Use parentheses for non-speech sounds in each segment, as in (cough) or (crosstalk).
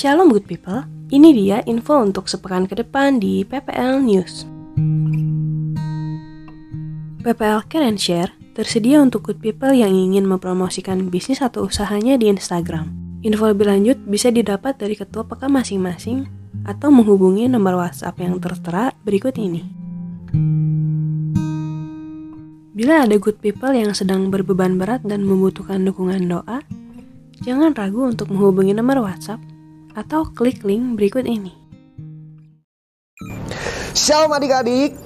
Shalom good people, ini dia info untuk sepekan ke depan di PPL News. PPL Care and Share tersedia untuk good people yang ingin mempromosikan bisnis atau usahanya di Instagram. Info lebih lanjut bisa didapat dari ketua PK masing-masing atau menghubungi nomor WhatsApp yang tertera berikut ini. Bila ada good people yang sedang berbeban berat dan membutuhkan dukungan doa, jangan ragu untuk menghubungi nomor WhatsApp atau klik link berikut ini. Shalom adik-adik,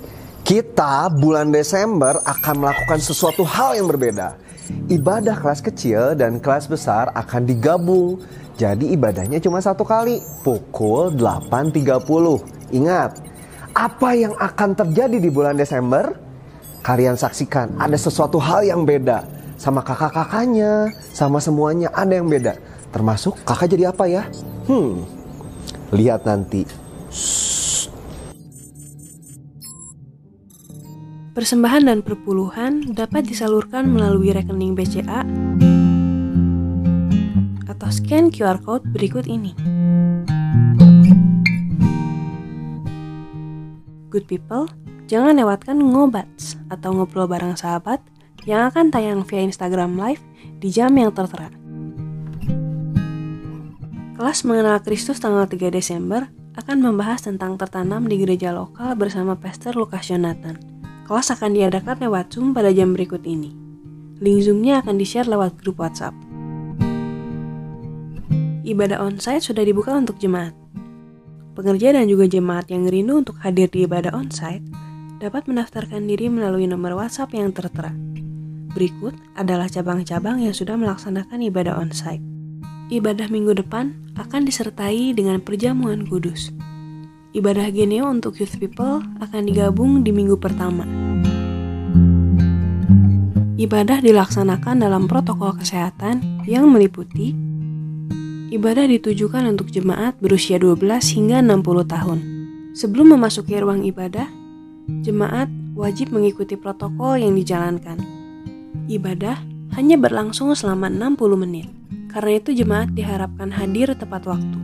kita bulan Desember akan melakukan sesuatu hal yang berbeda. Ibadah kelas kecil dan kelas besar akan digabung. Jadi ibadahnya cuma satu kali, pukul 8.30. Ingat, apa yang akan terjadi di bulan Desember? Kalian saksikan, ada sesuatu hal yang beda. Sama kakak-kakaknya, sama semuanya ada yang beda. Termasuk kakak jadi apa ya? Hmm, lihat nanti. Persembahan dan perpuluhan dapat disalurkan melalui rekening BCA atau scan QR code berikut ini. Good people, jangan lewatkan ngobats atau ngobrol bareng sahabat yang akan tayang via Instagram Live di jam yang tertera. Kelas mengenal Kristus tanggal 3 Desember akan membahas tentang tertanam di gereja lokal bersama Pastor Lukas Jonathan. Kelas akan diadakan lewat Zoom pada jam berikut ini. Link Zoom-nya akan di-share lewat grup WhatsApp. Ibadah onsite sudah dibuka untuk jemaat. Pengerja dan juga jemaat yang rindu untuk hadir di ibadah onsite dapat mendaftarkan diri melalui nomor WhatsApp yang tertera. Berikut adalah cabang-cabang yang sudah melaksanakan ibadah onsite. Ibadah minggu depan akan disertai dengan perjamuan kudus. Ibadah Geneo untuk youth people akan digabung di minggu pertama. Ibadah dilaksanakan dalam protokol kesehatan yang meliputi Ibadah ditujukan untuk jemaat berusia 12 hingga 60 tahun. Sebelum memasuki ruang ibadah, jemaat wajib mengikuti protokol yang dijalankan. Ibadah hanya berlangsung selama 60 menit. Karena itu jemaat diharapkan hadir tepat waktu.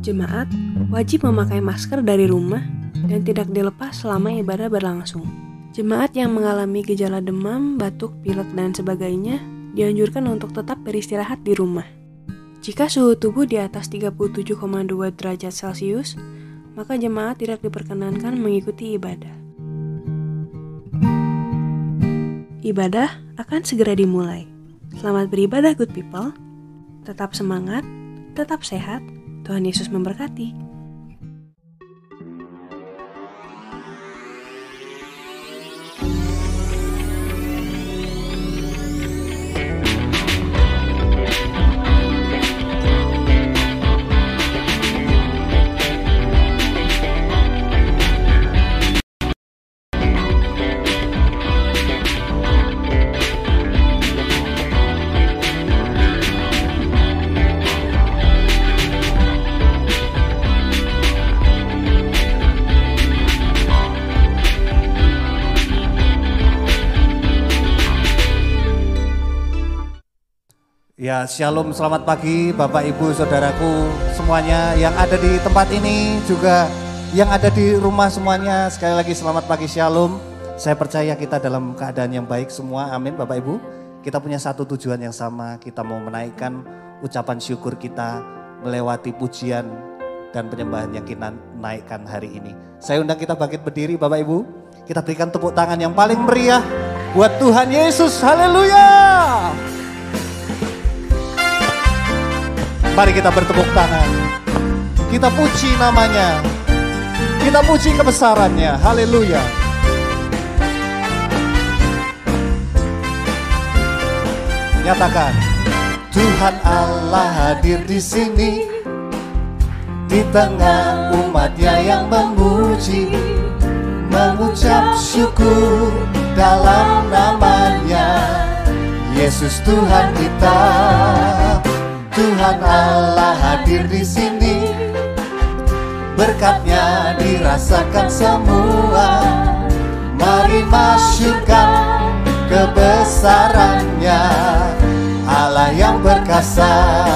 Jemaat wajib memakai masker dari rumah dan tidak dilepas selama ibadah berlangsung. Jemaat yang mengalami gejala demam, batuk, pilek, dan sebagainya dianjurkan untuk tetap beristirahat di rumah. Jika suhu tubuh di atas 37,2 derajat Celcius, maka jemaat tidak diperkenankan mengikuti ibadah. Ibadah akan segera dimulai. Selamat beribadah, good people. Tetap semangat, tetap sehat. Tuhan Yesus memberkati. Shalom, selamat pagi Bapak Ibu Saudaraku semuanya yang ada di tempat ini juga yang ada di rumah semuanya. Sekali lagi selamat pagi shalom. Saya percaya kita dalam keadaan yang baik semua. Amin Bapak Ibu. Kita punya satu tujuan yang sama. Kita mau menaikkan ucapan syukur kita melewati pujian dan penyembahan yang kita naikkan hari ini. Saya undang kita bangkit berdiri Bapak Ibu. Kita berikan tepuk tangan yang paling meriah buat Tuhan Yesus. Haleluya. Mari kita bertepuk tangan. Kita puji namanya. Kita puji kebesarannya. Haleluya. Nyatakan. Tuhan Allah hadir di sini. Di tengah umatnya yang memuji. Mengucap syukur dalam namanya. Yesus Tuhan kita. Tuhan Allah hadir di sini. Berkatnya dirasakan semua. Mari masyurkan kebesarannya. Allah yang perkasa.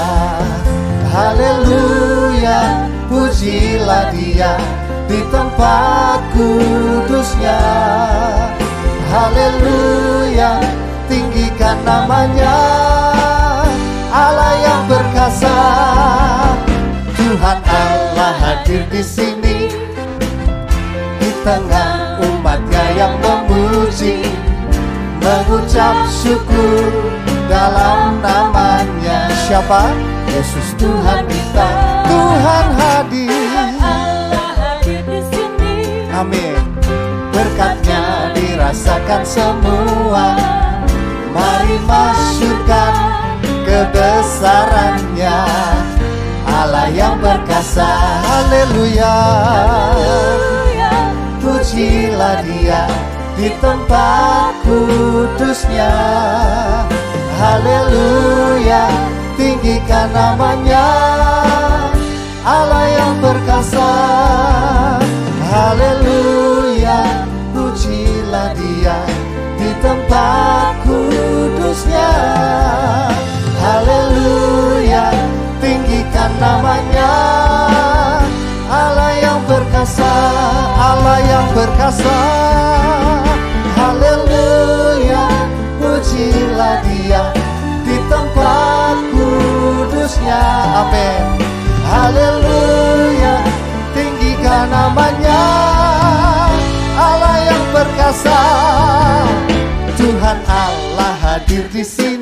Haleluya pujilah dia di tempat kudusnya. Haleluya tinggikan namanya Tuhan Allah hadir di sini. Di tengah umatnya yang memuji mengucap syukur dalam namanya. Siapa? Yesus Tuhan kita. Tuhan hadir. Amin. Berkatnya dirasakan semua. Mari masyurkan kebesarannya Allah yang perkasa Haleluya. Pujilah dia di tempat kudusnya. Haleluya. Tinggikan namanya. Allah yang perkasa Haleluya. Pujilah dia di tempat kudusnya. Haleluya Tinggikan namanya. Allah yang perkasa Allah yang perkasa. Haleluya Pujilah dia. Di tempat kudusnya Amin. Haleluya Tinggikan namanya. Allah yang perkasa. Tuhan Allah hadir di sini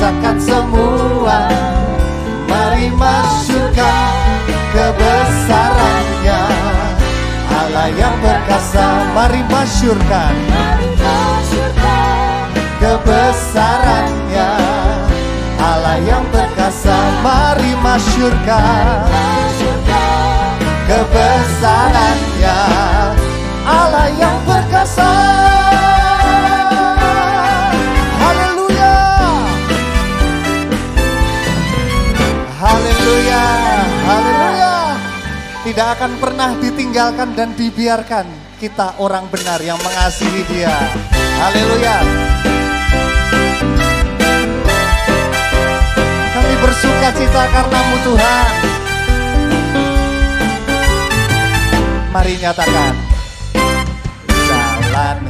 dirasakan semua. Mari masyurkan kebesarannya. Allah yang perkasa Mari masyurkan kebesarannya. Allah yang perkasa Mari masyurkan kebesarannya. Allah yang Tidak akan pernah ditinggalkan dan dibiarkan Kita orang benar yang mengasihi dia. Haleluya. Kami bersuka cita karenamu Tuhan. Mari nyatakan Jalan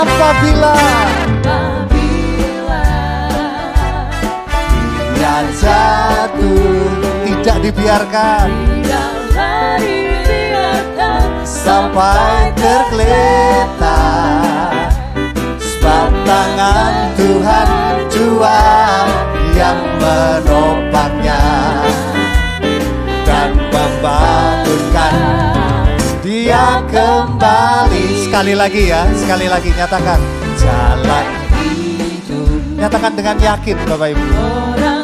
Nyatakan apabila dia jatuh Tidak dibiarkan. Sampai tergeletak. Sebab tangan Tuhan jua yang menopangnya. Dan membangunkan dia kembali Sekali lagi ya, sekali lagi nyatakan. Jalan hidup. Nyatakan dengan yakin Bapak Ibu. Terima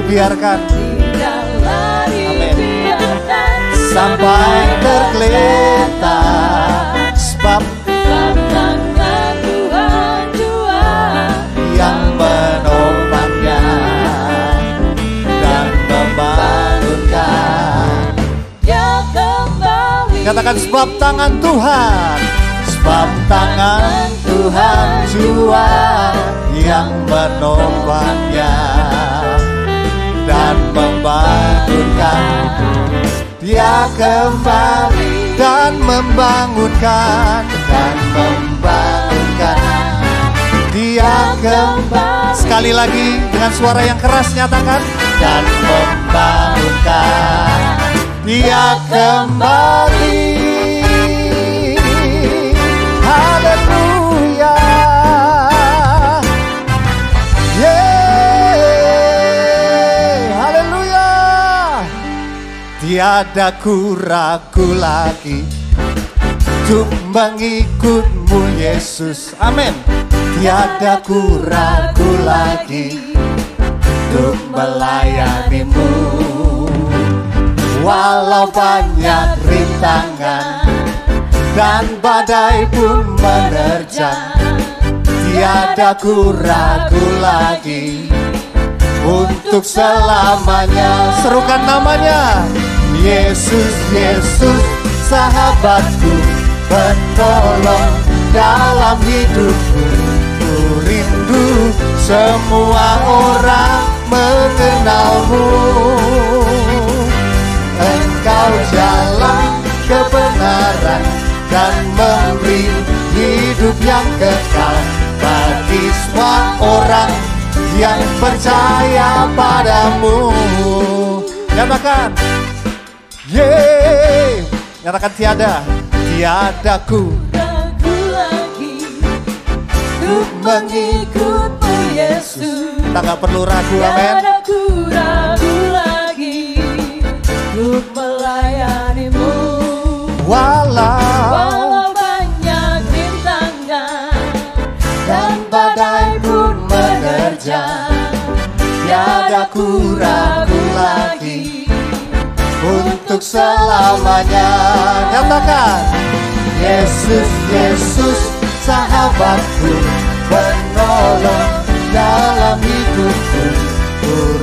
dibiarkan. Amin. biarkan sampai tergeletak. Sebab yang menopangnya dan membangunkan. Dia kembali. Katakan sebab tangan Tuhan sebab tangan Tuhan jua yang menopangnya membangunkan dia kembali dan membangunkan. Dan membangunkan. Dia kembali. Sekali lagi dengan suara yang keras nyatakan. Dan membangunkan. Dia kembali tiada ku ragu lagi untuk mengikutmu Yesus. Amin. Tiada ku ragu lagi untuk melayanimu. Walau banyak rintangan dan badai pun menerjang tiada ku ragu lagi untuk selamanya. Serukan namanya Yesus Yesus sahabatku penolong dalam hidupku. Ku rindu semua orang mengenalmu. Engkau jalan kebenaran dan memberi hidup yang kekal bagi semua orang yang percaya padamu. Nyatakan, yeay, nyatakan tiada, tiada ku ragu lagi Untuk mengikutmu Yesus. Kita nggak perlu ragu, amin. Tiada ku ragu lagi Untuk melayanimu. Walau Walau banyak rintangan Dan badai pun menerjang tiada ku ragu lagi untuk selamanya. Nyatakan, Yesus, Yesus, sahabatku, penolong dalam hidupku. Ku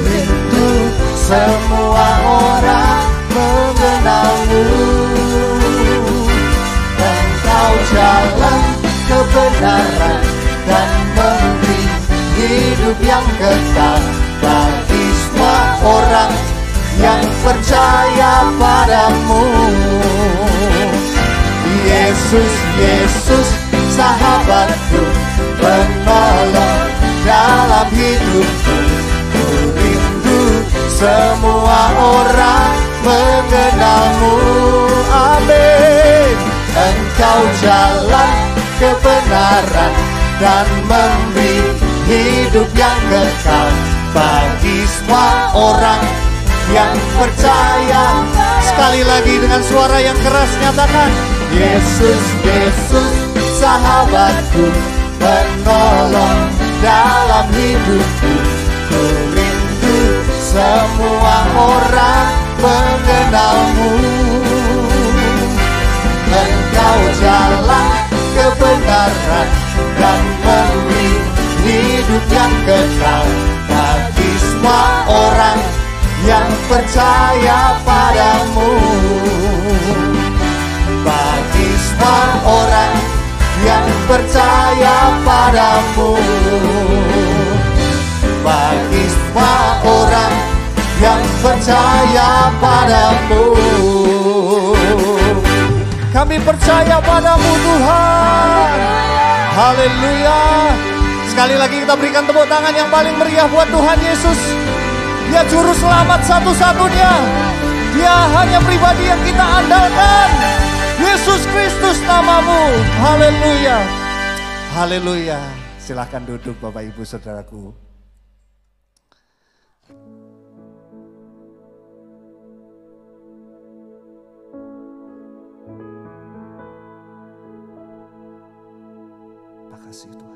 semua orang mengenalmu. Engkau jalan kebenaran dan memberi hidup yang kekal bagi semua orang yang percaya padamu. Yesus, Yesus, sahabatku, penolong dalam hidupku. Ku rindu semua orang mengenalmu. Amin. Engkau jalan kebenaran dan memberi hidup yang kekal bagi semua orang yang percaya. Sekali lagi dengan suara yang keras nyatakan, Yesus, Yesus, sahabatku, penolong dalam hidupku. Ku rindu semua orang mengenalmu. Engkau jalan kebenaran dan memberi hidup yang kekal bagi semua orang yang percaya padamu. Bagi semua orang yang percaya padamu. Bagi semua orang yang percaya padamu. Kami percaya padamu Tuhan. Haleluya. Sekali lagi kita berikan tepuk tangan yang paling meriah buat Tuhan Yesus. Dia juru selamat satu-satunya. Dia hanya pribadi yang kita andalkan. Yesus Kristus namamu. Haleluya. Haleluya. Silahkan duduk Bapak Ibu Saudaraku. Makasih Tuhan.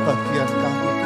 Kaulah bagian kami Tuhan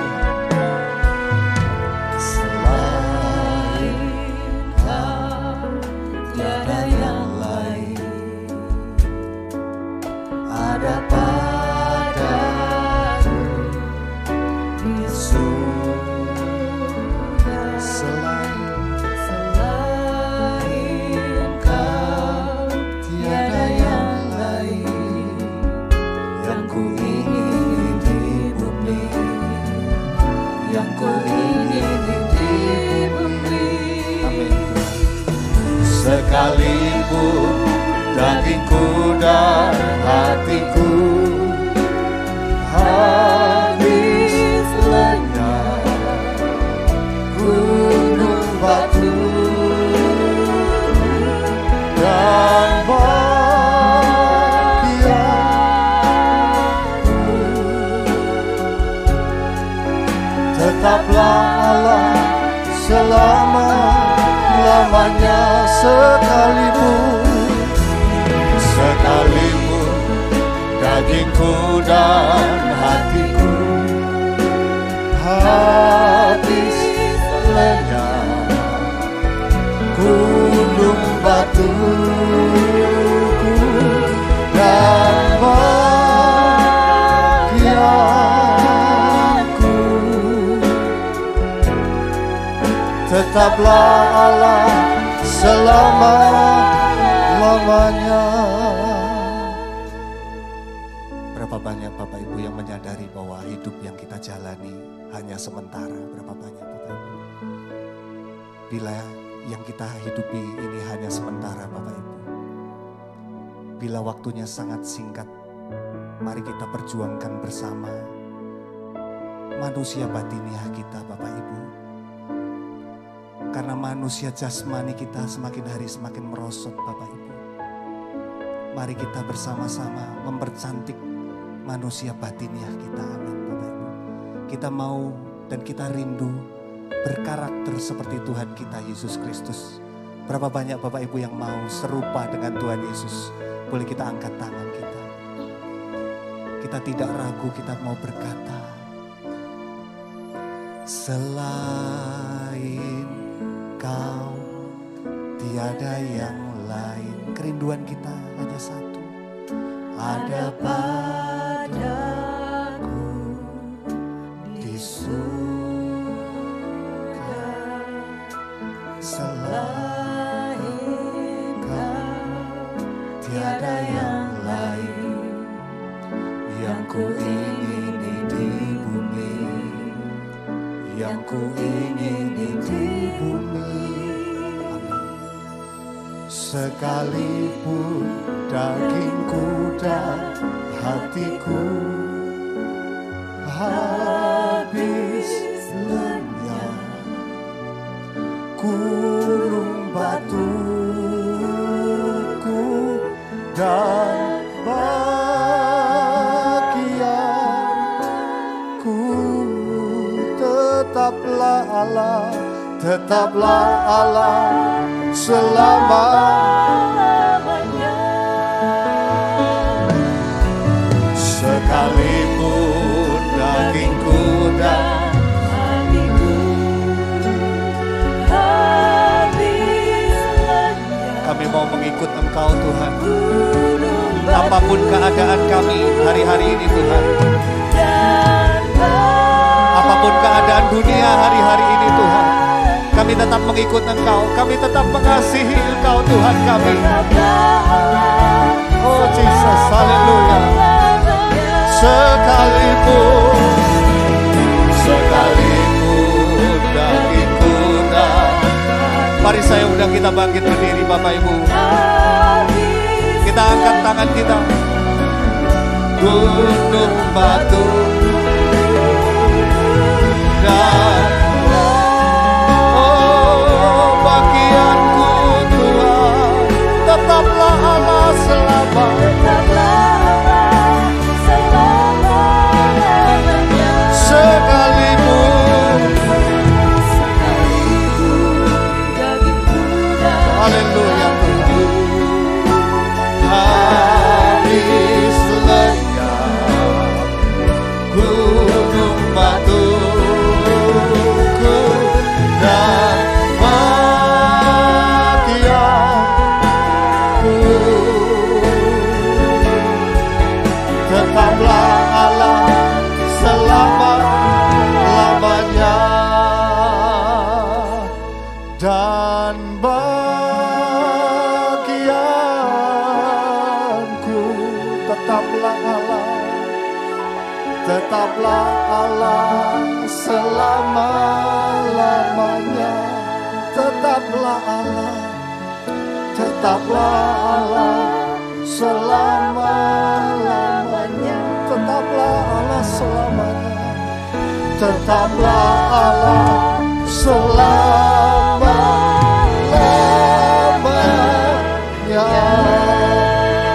mari kita perjuangkan bersama manusia batiniah kita Bapak Ibu. Karena manusia jasmani kita semakin hari semakin merosot Bapak Ibu. Mari kita bersama-sama mempercantik manusia batiniah kita. Amin Bapak Ibu. Kita mau dan kita rindu berkarakter seperti Tuhan kita Yesus Kristus. Berapa banyak Bapak Ibu yang mau serupa dengan Tuhan Yesus? Boleh kita angkat tangan kita. Tidak ragu, kita mau berkata. Selain kau tiada yang lain. Kerinduan kita hanya satu. Ada padaku Engkau kami tetap mengasihi Engkau Tuhan kami. Oh Jesus haleluya sekalipun sekalipun dan mari saya undang kita bangkit berdiri Bapak Ibu. Kita angkat tangan kita. Gunung batu tetaplah Allah selama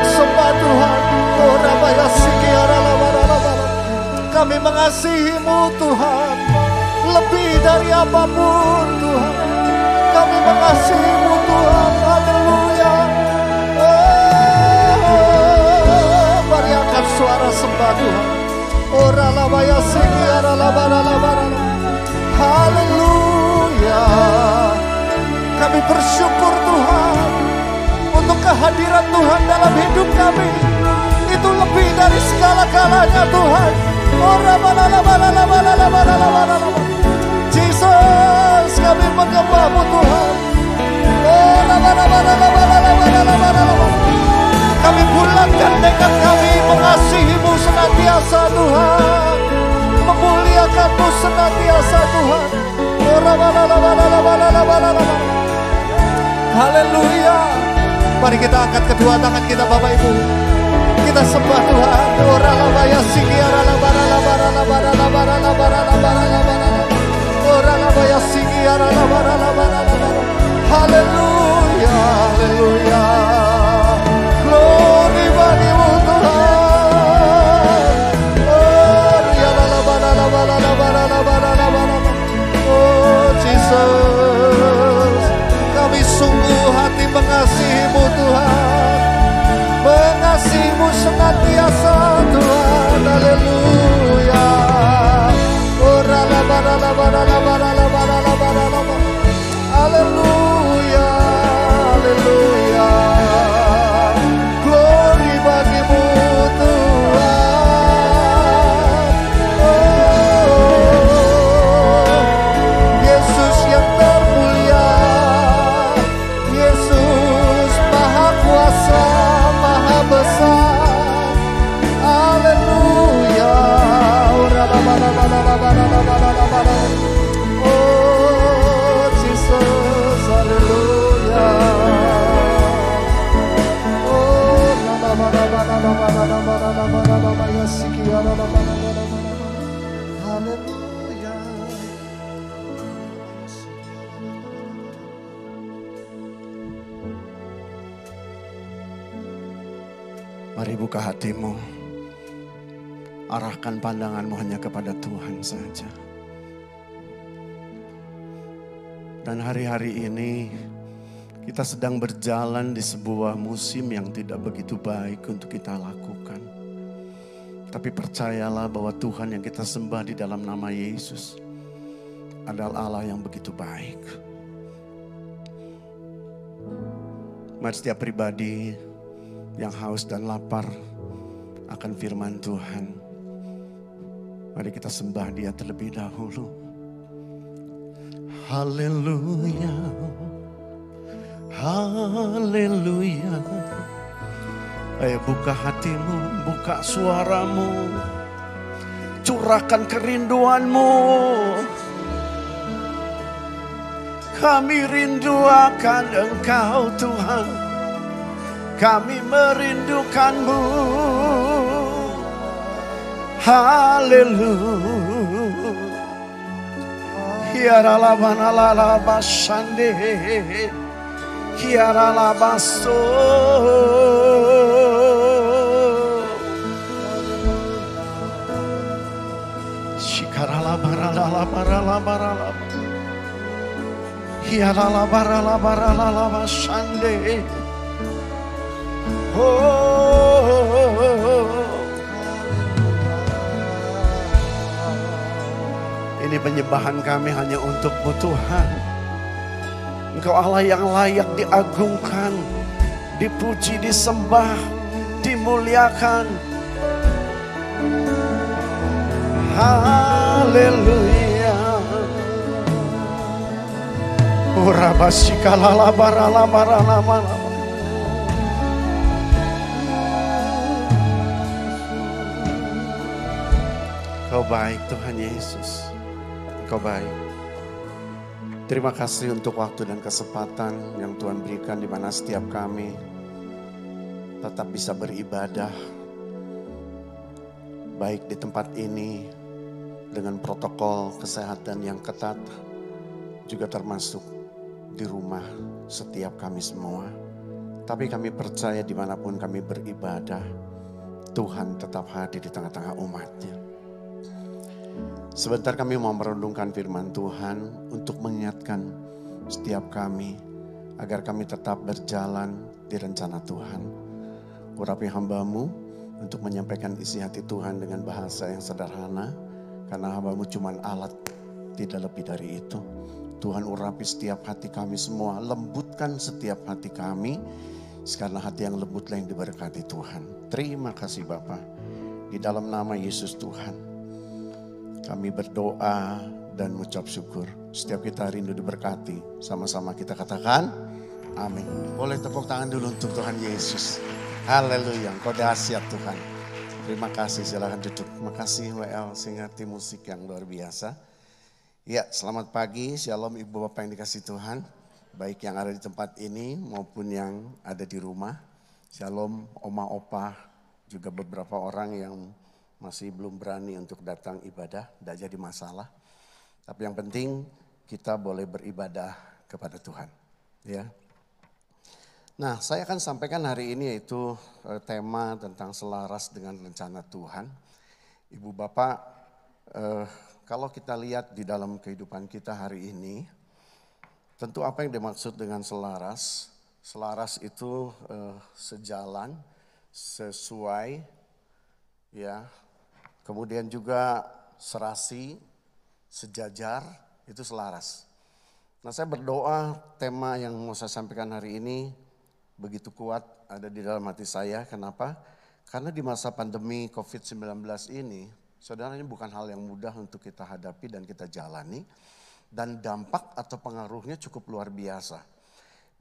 sembah Tuhan. Oh kami mengasihimu Tuhan. Lebih dari apa pun Tuhan. Kami mengasihimu Tuhan. Haleluya. Oh, mari angkat suara sembah Tuhan Kami bersyukur Tuhan Untuk kehadiran Tuhan dalam hidup kami Itu lebih dari segala-galanya Tuhan Jesus kami menyembahmu Tuhan kami bulatkan tekad kami mengasihimu senantiasa Tuhan Memuliakanmu senantiasa Tuhan. Haleluya. Mari kita angkat kedua tangan kita Bapak Ibu. Kita sembah Tuhan. Ora Haleluya Haleluya Oh, Jesus. Kami sungguh hati mengasihimu Tuhan. Mengasihimu senantiasa Tuhan. Haleluya. Oh, la bara. Haleluya. Mari buka hatimu. Arahkan pandanganmu hanya kepada Tuhan saja. Dan hari-hari ini kita sedang berjalan di sebuah musim yang tidak begitu baik untuk kita lakukan. Tapi percayalah bahwa Tuhan yang kita sembah di dalam nama Yesus adalah Allah yang begitu baik. Mari setiap pribadi yang haus dan lapar akan firman Tuhan. Mari kita sembah dia terlebih dahulu. Haleluya. Haleluya. Ayo buka hatimu, buka suaramu. Curahkan kerinduanmu. Kami rindu akan Engkau Tuhan. Kami merindukanmu. Haleluya. Hiarala banala basande. Hiarala baso. Shikarala barala barala Ini penyembahan kami hanya untukmu Tuhan. Engkau Allah yang layak diagungkan, dipuji, disembah, dimuliakan. Haleluya. Ora basikala labara. Baik Tuhan Yesus. Kau baik. Terima kasih untuk waktu dan kesempatan yang Tuhan berikan di mana setiap kami tetap bisa beribadah baik di tempat ini dengan protokol kesehatan yang ketat juga termasuk di rumah setiap kami semua. Tapi kami percaya di mana pun kami beribadah, Tuhan tetap hadir di tengah-tengah umatnya. Sebentar kami mau merenungkan firman Tuhan untuk mengingatkan setiap kami agar kami tetap berjalan di rencana Tuhan. Urapi hambamu untuk menyampaikan isi hati Tuhan dengan bahasa yang sederhana karena hambamu cuma alat tidak lebih dari itu. Tuhan urapi setiap hati kami semua, lembutkan setiap hati kami karena hati yang lembutlah yang diberkati Tuhan. Terima kasih Bapak. Di dalam nama Yesus Tuhan. Kami berdoa dan mengucap syukur. Setiap kita rindu diberkati. Sama-sama kita katakan amin. Boleh tepuk tangan dulu untuk Tuhan Yesus. Haleluya. Engkau dahsyat Tuhan. Terima kasih silahkan duduk. Terima kasih WL Singati musik yang luar biasa. Ya selamat pagi. Shalom ibu bapak yang dikasih Tuhan. Baik yang ada di tempat ini maupun yang ada di rumah. Shalom oma opa juga beberapa orang yang masih belum berani untuk datang ibadah, tidak jadi masalah. Tapi yang penting kita boleh beribadah kepada Tuhan. Ya. Nah, saya akan sampaikan hari ini yaitu eh, tema tentang selaras dengan rencana Tuhan. Ibu Bapak, eh, kalau kita lihat di dalam kehidupan kita hari ini, tentu apa yang dimaksud dengan selaras? Selaras itu eh, sejalan, sesuai, ya Kemudian juga serasi, sejajar, itu selaras. Nah saya berdoa tema yang mau saya sampaikan hari ini begitu kuat ada di dalam hati saya. Kenapa? Karena di masa pandemi COVID-19 ini, saudara ini bukan hal yang mudah untuk kita hadapi dan kita jalani. Dan dampak atau pengaruhnya cukup luar biasa.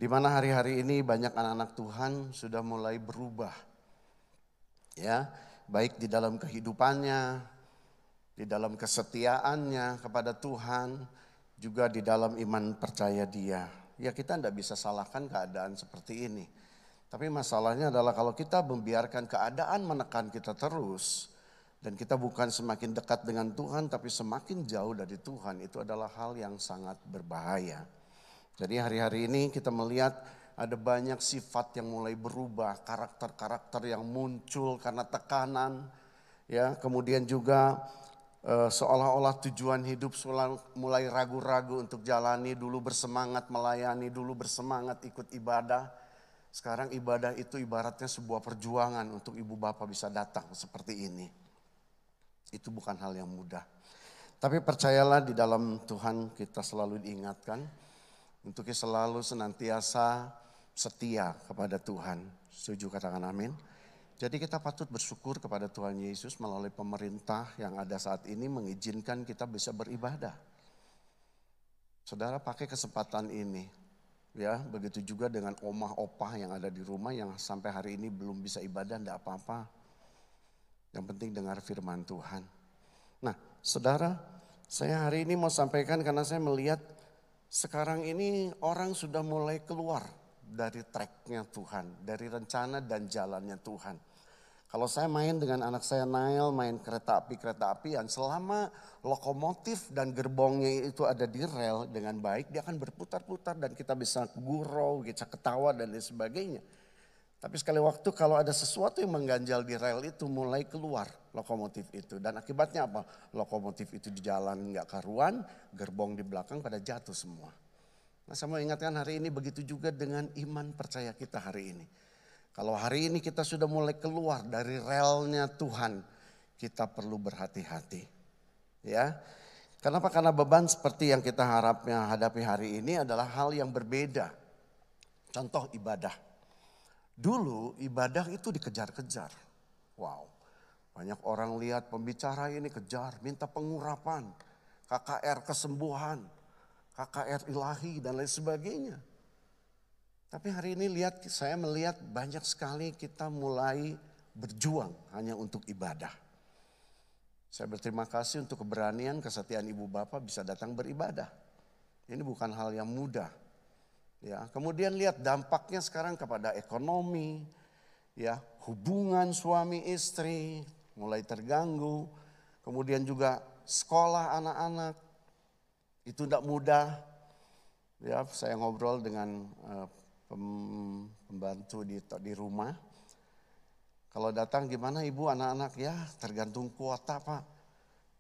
Di mana hari-hari ini banyak anak-anak Tuhan sudah mulai berubah. Ya, baik di dalam kehidupannya, di dalam kesetiaannya kepada Tuhan, juga di dalam iman percaya dia. Ya kita tidak bisa salahkan keadaan seperti ini. Tapi masalahnya adalah kalau kita membiarkan keadaan menekan kita terus, dan kita bukan semakin dekat dengan Tuhan tapi semakin jauh dari Tuhan itu adalah hal yang sangat berbahaya. Jadi hari-hari ini kita melihat ada banyak sifat yang mulai berubah, karakter-karakter yang muncul karena tekanan, ya. Kemudian juga e, seolah-olah tujuan hidup mulai ragu-ragu untuk jalani, dulu bersemangat melayani, dulu bersemangat ikut ibadah. Sekarang ibadah itu ibaratnya sebuah perjuangan untuk ibu bapak bisa datang seperti ini. Itu bukan hal yang mudah. Tapi percayalah di dalam Tuhan kita selalu diingatkan untuk selalu senantiasa setia kepada Tuhan. Setuju katakan amin. Jadi kita patut bersyukur kepada Tuhan Yesus melalui pemerintah yang ada saat ini mengizinkan kita bisa beribadah. Saudara pakai kesempatan ini. Ya, begitu juga dengan omah opah yang ada di rumah yang sampai hari ini belum bisa ibadah, tidak apa-apa. Yang penting dengar firman Tuhan. Nah, saudara, saya hari ini mau sampaikan karena saya melihat sekarang ini orang sudah mulai keluar dari tracknya Tuhan, dari rencana dan jalannya Tuhan. Kalau saya main dengan anak saya Nail, main kereta api kereta api yang selama lokomotif dan gerbongnya itu ada di rel dengan baik, dia akan berputar-putar dan kita bisa gurau, bisa ketawa dan lain sebagainya. Tapi sekali waktu kalau ada sesuatu yang mengganjal di rel itu mulai keluar lokomotif itu. Dan akibatnya apa? Lokomotif itu di jalan nggak karuan, gerbong di belakang pada jatuh semua. Nah saya mau ingatkan hari ini begitu juga dengan iman percaya kita hari ini. Kalau hari ini kita sudah mulai keluar dari relnya Tuhan, kita perlu berhati-hati. Ya. Kenapa? Karena beban seperti yang kita harapnya hadapi hari ini adalah hal yang berbeda. Contoh ibadah. Dulu ibadah itu dikejar-kejar. Wow. Banyak orang lihat pembicara ini kejar, minta pengurapan, KKR kesembuhan, KKR ilahi dan lain sebagainya. Tapi hari ini lihat saya melihat banyak sekali kita mulai berjuang hanya untuk ibadah. Saya berterima kasih untuk keberanian, kesetiaan ibu bapak bisa datang beribadah. Ini bukan hal yang mudah. Ya, kemudian lihat dampaknya sekarang kepada ekonomi, ya, hubungan suami istri mulai terganggu. Kemudian juga sekolah anak-anak itu tidak mudah. Ya, saya ngobrol dengan uh, pembantu di di rumah. Kalau datang gimana ibu anak-anak ya tergantung kuota pak.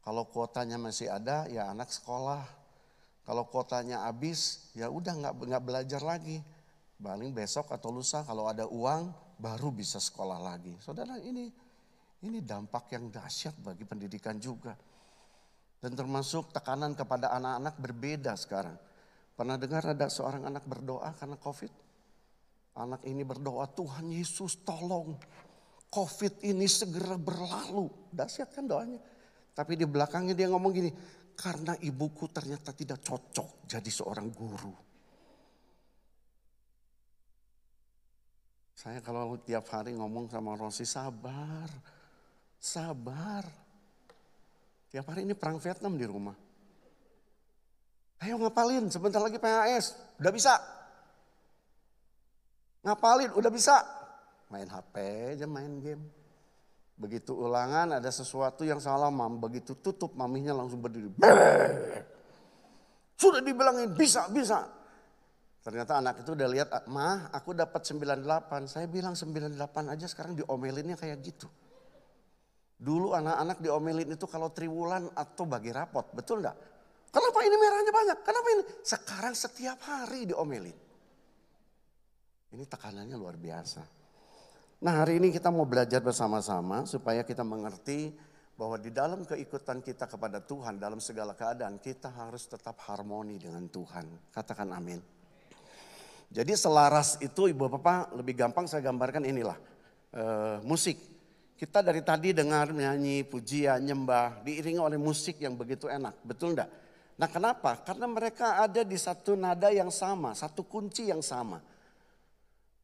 Kalau kuotanya masih ada ya anak sekolah. Kalau kuotanya habis ya udah nggak nggak belajar lagi. Paling besok atau lusa kalau ada uang baru bisa sekolah lagi. Saudara ini ini dampak yang dahsyat bagi pendidikan juga. Dan termasuk tekanan kepada anak-anak berbeda sekarang. Pernah dengar ada seorang anak berdoa karena COVID? Anak ini berdoa, Tuhan Yesus tolong COVID ini segera berlalu. Dahsyat kan doanya. Tapi di belakangnya dia ngomong gini, karena ibuku ternyata tidak cocok jadi seorang guru. Saya kalau tiap hari ngomong sama Rosi, sabar, sabar. Tiap hari ini perang Vietnam di rumah. Ayo ngapalin, sebentar lagi PHS, udah bisa. Ngapalin udah bisa. Main HP aja main game. Begitu ulangan ada sesuatu yang salah mam. Begitu tutup maminya langsung berdiri. Sudah dibilangin bisa, bisa. Ternyata anak itu udah lihat, mah aku dapat 98. Saya bilang 98 aja sekarang diomelinnya kayak gitu. Dulu anak-anak diomelin itu kalau triwulan atau bagi rapot, betul enggak? Kenapa ini merahnya banyak? Kenapa ini? Sekarang setiap hari diomelin. Ini tekanannya luar biasa. Nah hari ini kita mau belajar bersama-sama supaya kita mengerti bahwa di dalam keikutan kita kepada Tuhan dalam segala keadaan kita harus tetap harmoni dengan Tuhan. Katakan amin. Jadi selaras itu ibu bapak lebih gampang saya gambarkan inilah. E, musik. Kita dari tadi dengar nyanyi, pujian, nyembah, diiringi oleh musik yang begitu enak. Betul enggak? Nah kenapa? Karena mereka ada di satu nada yang sama, satu kunci yang sama.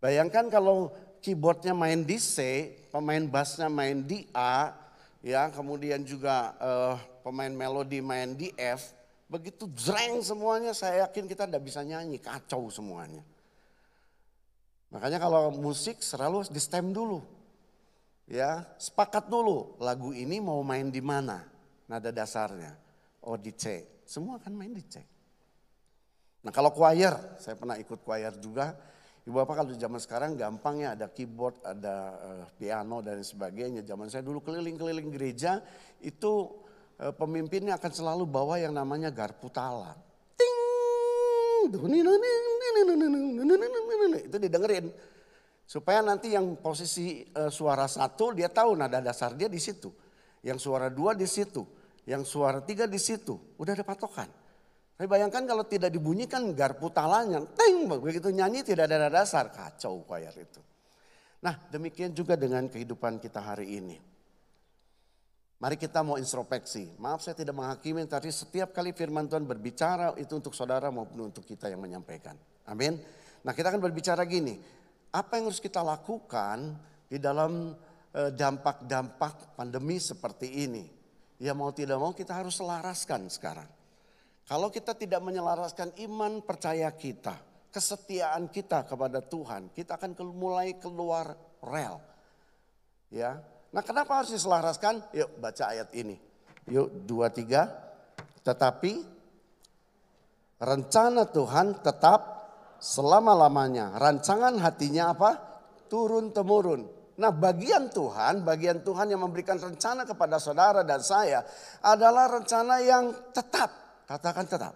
Bayangkan kalau keyboardnya main di C, pemain bassnya main di A, ya kemudian juga uh, pemain melodi main di F, begitu jreng semuanya saya yakin kita tidak bisa nyanyi, kacau semuanya. Makanya kalau musik selalu di stem dulu. Ya, sepakat dulu lagu ini mau main di mana nada dasarnya. Oh di C, semua akan main di C. Nah kalau choir, saya pernah ikut choir juga, Ibu Bapak kalau zaman sekarang gampang ya ada keyboard, ada uh, piano dan sebagainya. Zaman saya dulu keliling-keliling gereja itu uh, pemimpinnya akan selalu bawa yang namanya garpu tala. Ting, itu didengerin. Supaya nanti yang posisi uh, suara satu dia tahu nada dasar dia di situ. Yang suara dua di situ. Yang suara tiga di situ. Udah ada patokan. Tapi bayangkan kalau tidak dibunyikan garpu talanya, teng, begitu nyanyi tidak ada dasar, kacau choir itu. Nah demikian juga dengan kehidupan kita hari ini. Mari kita mau introspeksi. Maaf saya tidak menghakimi, tapi setiap kali firman Tuhan berbicara itu untuk saudara maupun untuk kita yang menyampaikan. Amin. Nah kita akan berbicara gini, apa yang harus kita lakukan di dalam eh, dampak-dampak pandemi seperti ini. Ya mau tidak mau kita harus selaraskan sekarang. Kalau kita tidak menyelaraskan iman percaya kita kesetiaan kita kepada Tuhan, kita akan mulai keluar rel. Ya. Nah, kenapa harus diselaraskan? Yuk baca ayat ini. Yuk dua tiga. Tetapi rencana Tuhan tetap selama-lamanya. Rancangan hatinya apa? Turun temurun. Nah bagian Tuhan, bagian Tuhan yang memberikan rencana kepada saudara dan saya adalah rencana yang tetap. Katakan tetap.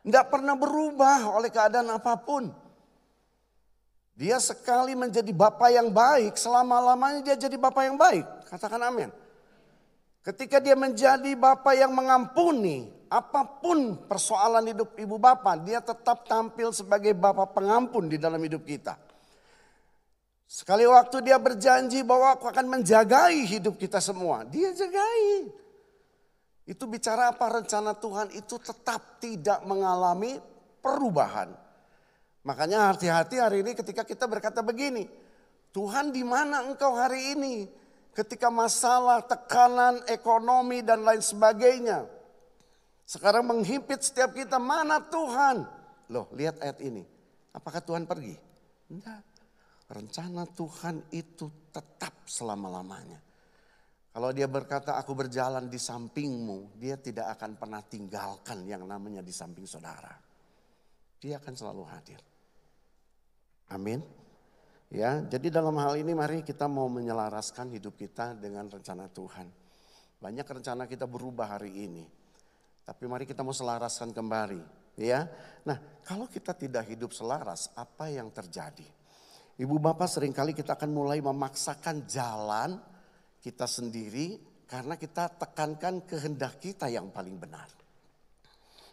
Tidak pernah berubah oleh keadaan apa pun. Dia sekali menjadi bapak yang baik, selama-lamanya dia jadi bapak yang baik. Katakan amin. Ketika dia menjadi bapak yang mengampuni, apa pun persoalan hidup ibu bapak, dia tetap tampil sebagai bapak pengampun di dalam hidup kita. Sekali waktu dia berjanji bahwa aku akan menjagai hidup kita semua. Dia jagai. Itu bicara apa rencana Tuhan itu tetap tidak mengalami perubahan. Makanya hati-hati hari ini ketika kita berkata begini. Tuhan di mana engkau hari ini? Ketika masalah, tekanan, ekonomi dan lain sebagainya. Sekarang menghimpit setiap kita, mana Tuhan? Loh lihat ayat ini. Apakah Tuhan pergi? Enggak rencana Tuhan itu tetap selama-lamanya. Kalau dia berkata aku berjalan di sampingmu, dia tidak akan pernah tinggalkan yang namanya di samping saudara. Dia akan selalu hadir. Amin. Ya, jadi dalam hal ini mari kita mau menyelaraskan hidup kita dengan rencana Tuhan. Banyak rencana kita berubah hari ini. Tapi mari kita mau selaraskan kembali, ya. Nah, kalau kita tidak hidup selaras, apa yang terjadi? Ibu bapak sering kali kita akan mulai memaksakan jalan kita sendiri karena kita tekankan kehendak kita yang paling benar.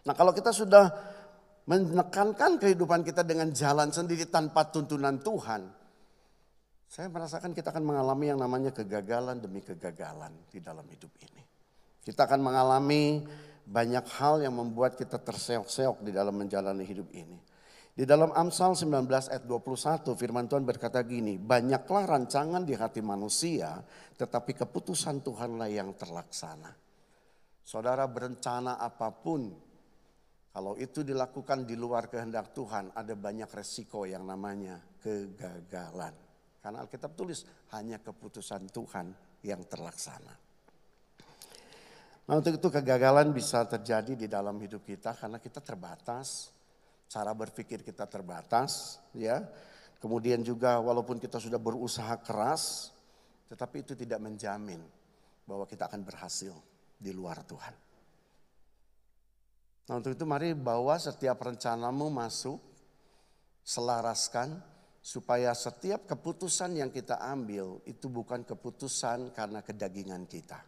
Nah kalau kita sudah menekankan kehidupan kita dengan jalan sendiri tanpa tuntunan Tuhan. Saya merasakan kita akan mengalami yang namanya kegagalan demi kegagalan di dalam hidup ini. Kita akan mengalami banyak hal yang membuat kita terseok-seok di dalam menjalani hidup ini. Di dalam Amsal 19 ayat 21 firman Tuhan berkata gini, banyaklah rancangan di hati manusia tetapi keputusan Tuhanlah yang terlaksana. Saudara berencana apa pun, kalau itu dilakukan di luar kehendak Tuhan ada banyak resiko yang namanya kegagalan. Karena Alkitab tulis hanya keputusan Tuhan yang terlaksana. Nah untuk itu kegagalan bisa terjadi di dalam hidup kita karena kita terbatas, cara berpikir kita terbatas, ya. Kemudian juga walaupun kita sudah berusaha keras, tetapi itu tidak menjamin bahwa kita akan berhasil di luar Tuhan. Nah untuk itu mari bawa setiap rencanamu masuk, selaraskan, supaya setiap keputusan yang kita ambil itu bukan keputusan karena kedagingan kita.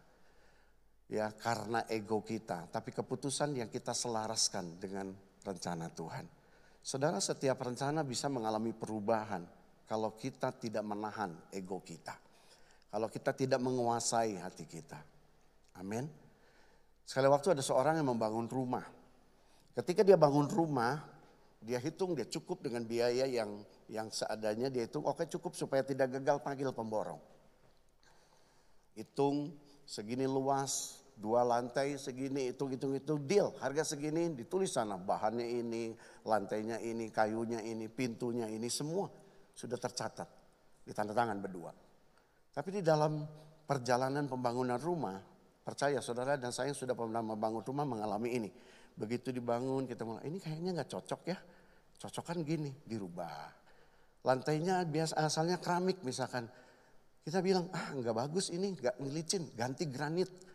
Ya, karena ego kita, tapi keputusan yang kita selaraskan dengan rencana Tuhan. Saudara setiap rencana bisa mengalami perubahan kalau kita tidak menahan ego kita. Kalau kita tidak menguasai hati kita. Amin. Sekali waktu ada seorang yang membangun rumah. Ketika dia bangun rumah, dia hitung dia cukup dengan biaya yang yang seadanya dia hitung oke cukup supaya tidak gagal panggil pemborong. Hitung segini luas, dua lantai segini, hitung hitung itu deal, harga segini ditulis sana, bahannya ini, lantainya ini, kayunya ini, pintunya ini, semua sudah tercatat di tanda tangan berdua. Tapi di dalam perjalanan pembangunan rumah, percaya saudara dan saya yang sudah pernah membangun rumah mengalami ini. Begitu dibangun kita mulai, ini kayaknya nggak cocok ya, cocok kan gini, dirubah. Lantainya biasa asalnya keramik misalkan, kita bilang ah nggak bagus ini, nggak licin, ganti granit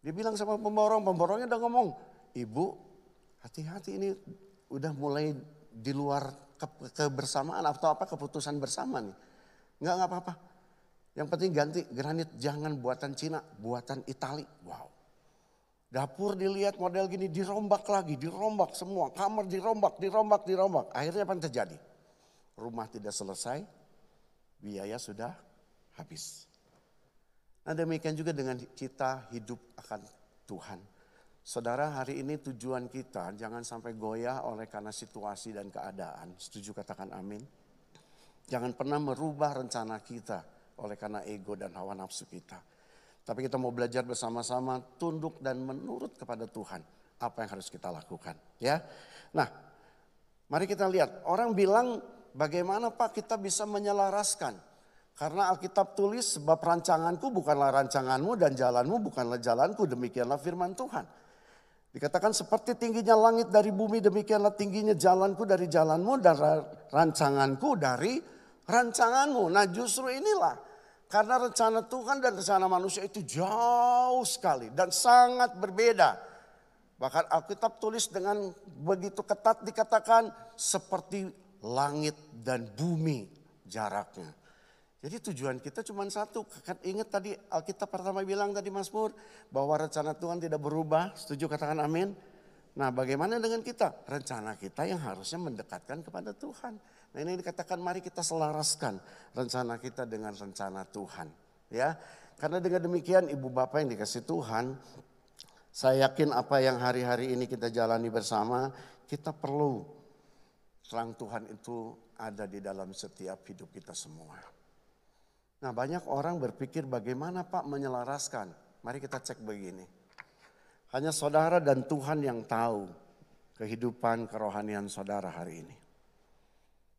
dia bilang sama pemborong, pemborongnya udah ngomong, ibu hati-hati ini udah mulai di luar ke kebersamaan atau apa keputusan bersama nih. Enggak, enggak apa-apa. Yang penting ganti granit jangan buatan Cina, buatan Itali. Wow. Dapur dilihat model gini dirombak lagi, dirombak semua. Kamar dirombak, dirombak, dirombak. Akhirnya apa yang terjadi? Rumah tidak selesai, biaya sudah habis. Nah demikian juga dengan kita hidup akan Tuhan. Saudara hari ini tujuan kita jangan sampai goyah oleh karena situasi dan keadaan. Setuju katakan amin. Jangan pernah merubah rencana kita oleh karena ego dan hawa nafsu kita. Tapi kita mau belajar bersama-sama tunduk dan menurut kepada Tuhan. Apa yang harus kita lakukan ya. Nah Mari kita lihat, orang bilang bagaimana Pak kita bisa menyelaraskan. Karena Alkitab tulis sebab rancanganku bukanlah rancanganmu dan jalanmu bukanlah jalanku. Demikianlah firman Tuhan. Dikatakan seperti tingginya langit dari bumi demikianlah tingginya jalanku dari jalanmu dan rancanganku dari rancanganmu. Nah justru inilah karena rencana Tuhan dan rencana manusia itu jauh sekali dan sangat berbeda. Bahkan Alkitab tulis dengan begitu ketat dikatakan seperti langit dan bumi jaraknya. Jadi tujuan kita cuma satu. Kan ingat tadi Alkitab pertama bilang tadi Mas Pur bahwa rencana Tuhan tidak berubah. Setuju katakan amin. Nah bagaimana dengan kita? Rencana kita yang harusnya mendekatkan kepada Tuhan. Nah ini dikatakan mari kita selaraskan rencana kita dengan rencana Tuhan. Ya, karena dengan demikian ibu bapak yang dikasih Tuhan, saya yakin apa yang hari-hari ini kita jalani bersama, kita perlu terang Tuhan itu ada di dalam setiap hidup kita semua. Nah banyak orang berpikir bagaimana Pak menyelaraskan. Mari kita cek begini. Hanya saudara dan Tuhan yang tahu kehidupan kerohanian saudara hari ini.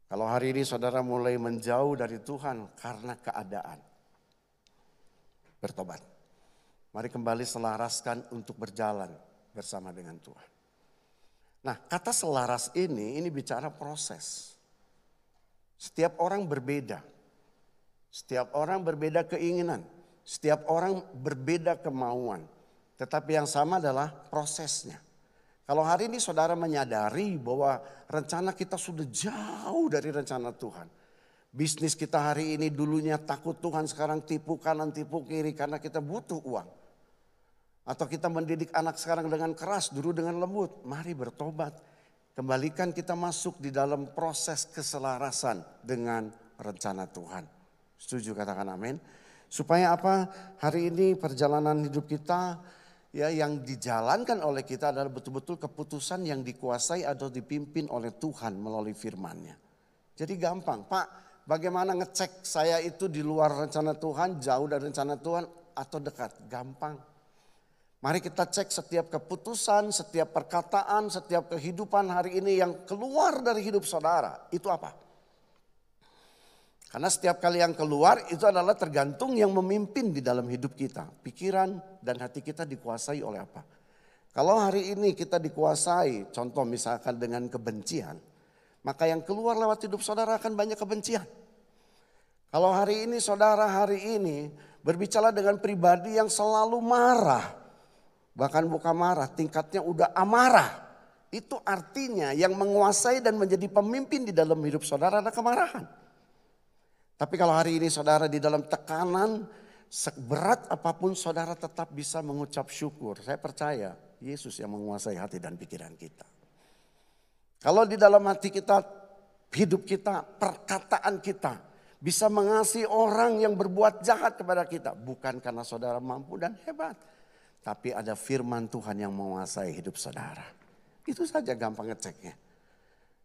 Kalau hari ini saudara mulai menjauh dari Tuhan karena keadaan. Bertobat. Mari kembali selaraskan untuk berjalan bersama dengan Tuhan. Nah kata selaras ini, ini bicara proses. Setiap orang berbeda. Setiap orang berbeda keinginan. Setiap orang berbeda kemauan. Tetapi yang sama adalah prosesnya. Kalau hari ini saudara menyadari bahwa rencana kita sudah jauh dari rencana Tuhan. Bisnis kita hari ini dulunya takut Tuhan sekarang tipu kanan tipu kiri karena kita butuh uang. Atau kita mendidik anak sekarang dengan keras dulu dengan lembut. Mari bertobat. Kembalikan kita masuk di dalam proses keselarasan dengan rencana Tuhan. Setuju katakan amin. Supaya apa? Hari ini perjalanan hidup kita ya yang dijalankan oleh kita adalah betul-betul keputusan yang dikuasai atau dipimpin oleh Tuhan melalui firman-Nya. Jadi gampang, Pak, bagaimana ngecek saya itu di luar rencana Tuhan, jauh dari rencana Tuhan atau dekat? Gampang. Mari kita cek setiap keputusan, setiap perkataan, setiap kehidupan hari ini yang keluar dari hidup saudara. Itu apa? Karena setiap kali yang keluar itu adalah tergantung yang memimpin di dalam hidup kita. Pikiran dan hati kita dikuasai oleh apa? Kalau hari ini kita dikuasai, contoh misalkan dengan kebencian, maka yang keluar lewat hidup saudara akan banyak kebencian. Kalau hari ini saudara hari ini berbicara dengan pribadi yang selalu marah, bahkan bukan marah, tingkatnya udah amarah. Itu artinya yang menguasai dan menjadi pemimpin di dalam hidup saudara adalah kemarahan. Tapi kalau hari ini saudara di dalam tekanan, seberat apa pun saudara tetap bisa mengucap syukur. Saya percaya Yesus yang menguasai hati dan pikiran kita. Kalau di dalam hati kita, hidup kita, perkataan kita bisa mengasihi orang yang berbuat jahat kepada kita. Bukan karena saudara mampu dan hebat. Tapi ada firman Tuhan yang menguasai hidup saudara. Itu saja gampang ngeceknya.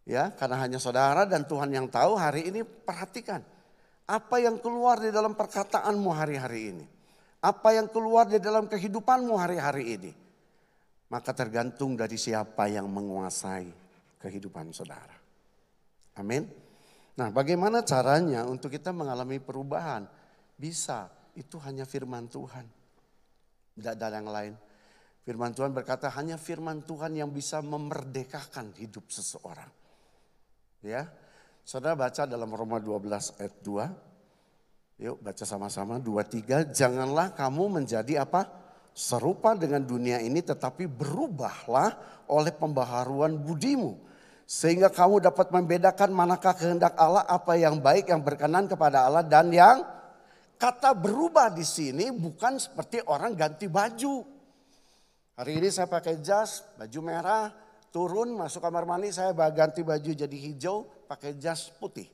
Ya, karena hanya saudara dan Tuhan yang tahu hari ini perhatikan. Apa yang keluar di dalam perkataanmu hari-hari ini? Apa yang keluar di dalam kehidupanmu hari-hari ini? Maka tergantung dari siapa yang menguasai kehidupan saudara. Amin. Nah bagaimana caranya untuk kita mengalami perubahan? Bisa, itu hanya firman Tuhan. Tidak ada yang lain. Firman Tuhan berkata hanya firman Tuhan yang bisa memerdekakan hidup seseorang. Ya, Saudara baca dalam Roma 12 ayat 2. Yuk baca sama-sama 2 3 janganlah kamu menjadi apa? serupa dengan dunia ini tetapi berubahlah oleh pembaharuan budimu sehingga kamu dapat membedakan manakah kehendak Allah apa yang baik yang berkenan kepada Allah dan yang kata berubah di sini bukan seperti orang ganti baju. Hari ini saya pakai jas, baju merah, turun masuk kamar mandi saya ganti baju jadi hijau, pakai jas putih.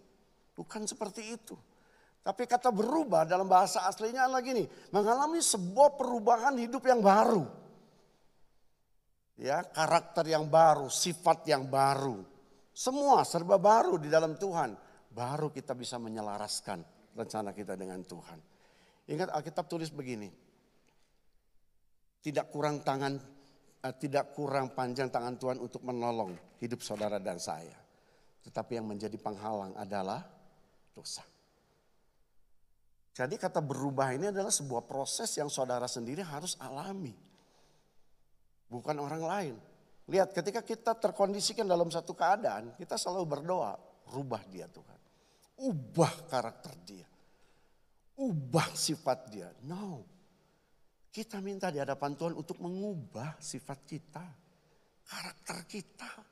Bukan seperti itu. Tapi kata berubah dalam bahasa aslinya lagi nih, mengalami sebuah perubahan hidup yang baru. Ya, karakter yang baru, sifat yang baru. Semua serba baru di dalam Tuhan. Baru kita bisa menyelaraskan rencana kita dengan Tuhan. Ingat Alkitab tulis begini. Tidak kurang tangan, eh, tidak kurang panjang tangan Tuhan untuk menolong hidup saudara dan saya. Tetapi yang menjadi penghalang adalah dosa. Jadi kata berubah ini adalah sebuah proses yang saudara sendiri harus alami. Bukan orang lain. Lihat ketika kita terkondisikan dalam satu keadaan, kita selalu berdoa, rubah dia Tuhan. Ubah karakter dia. Ubah sifat dia. No. Kita minta di hadapan Tuhan untuk mengubah sifat kita. Karakter kita.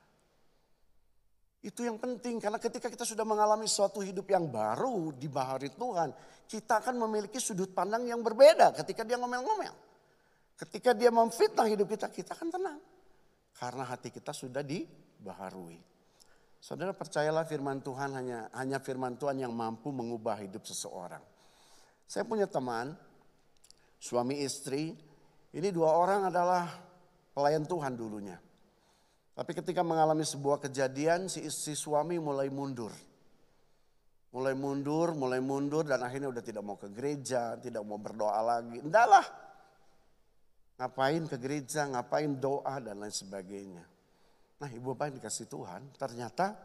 Itu yang penting karena ketika kita sudah mengalami suatu hidup yang baru di bahari Tuhan, kita akan memiliki sudut pandang yang berbeda ketika dia ngomel-ngomel. Ketika dia memfitnah hidup kita, kita akan tenang. Karena hati kita sudah dibaharui. Saudara percayalah firman Tuhan hanya hanya firman Tuhan yang mampu mengubah hidup seseorang. Saya punya teman, suami istri, ini dua orang adalah pelayan Tuhan dulunya. Tapi ketika mengalami sebuah kejadian, si istri suami mulai mundur. Mulai mundur, mulai mundur dan akhirnya udah tidak mau ke gereja, tidak mau berdoa lagi. Entahlah. Ngapain ke gereja, ngapain doa dan lain sebagainya. Nah ibu bapak yang dikasih Tuhan, ternyata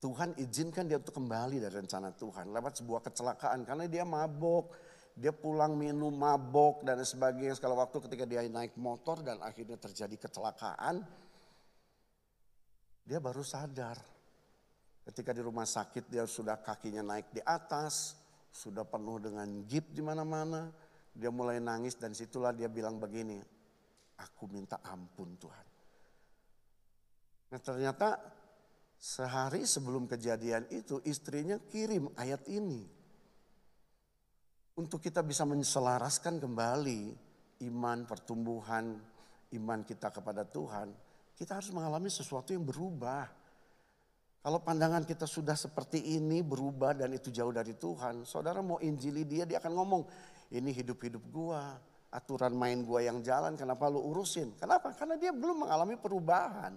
Tuhan izinkan dia untuk kembali dari rencana Tuhan lewat sebuah kecelakaan karena dia mabok, dia pulang minum mabok dan sebagainya. Sekali waktu ketika dia naik motor dan akhirnya terjadi kecelakaan, dia baru sadar. Ketika di rumah sakit dia sudah kakinya naik di atas, sudah penuh dengan gip di mana-mana. Dia mulai nangis dan situlah dia bilang begini, aku minta ampun Tuhan. Nah ternyata sehari sebelum kejadian itu istrinya kirim ayat ini. Untuk kita bisa menselaraskan kembali iman, pertumbuhan, iman kita kepada Tuhan kita harus mengalami sesuatu yang berubah. Kalau pandangan kita sudah seperti ini berubah dan itu jauh dari Tuhan. Saudara mau injili dia, dia akan ngomong, ini hidup-hidup gua. Aturan main gua yang jalan, kenapa lu urusin? Kenapa? Karena dia belum mengalami perubahan.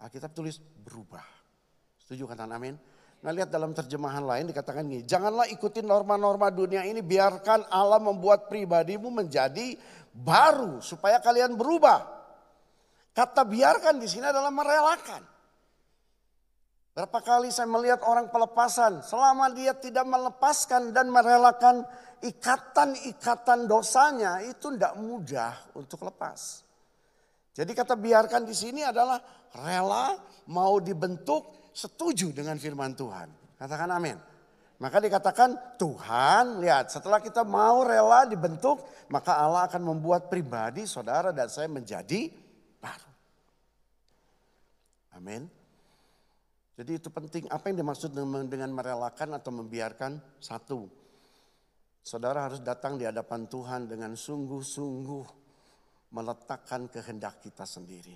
Alkitab tulis berubah. Setuju kata amin? Nah lihat dalam terjemahan lain dikatakan gini, janganlah ikuti norma-norma dunia ini, biarkan Allah membuat pribadimu menjadi baru supaya kalian berubah. Kata biarkan di sini adalah merelakan. Berapa kali saya melihat orang pelepasan, selama dia tidak melepaskan dan merelakan ikatan-ikatan dosanya, itu tidak mudah untuk lepas. Jadi kata biarkan di sini adalah rela, mau dibentuk, setuju dengan firman Tuhan. Katakan amin. Maka dikatakan Tuhan, lihat setelah kita mau rela dibentuk, maka Allah akan membuat pribadi saudara dan saya menjadi Amin. Jadi itu penting. Apa yang dimaksud dengan merelakan atau membiarkan? Satu, saudara harus datang di hadapan Tuhan dengan sungguh-sungguh meletakkan kehendak kita sendiri.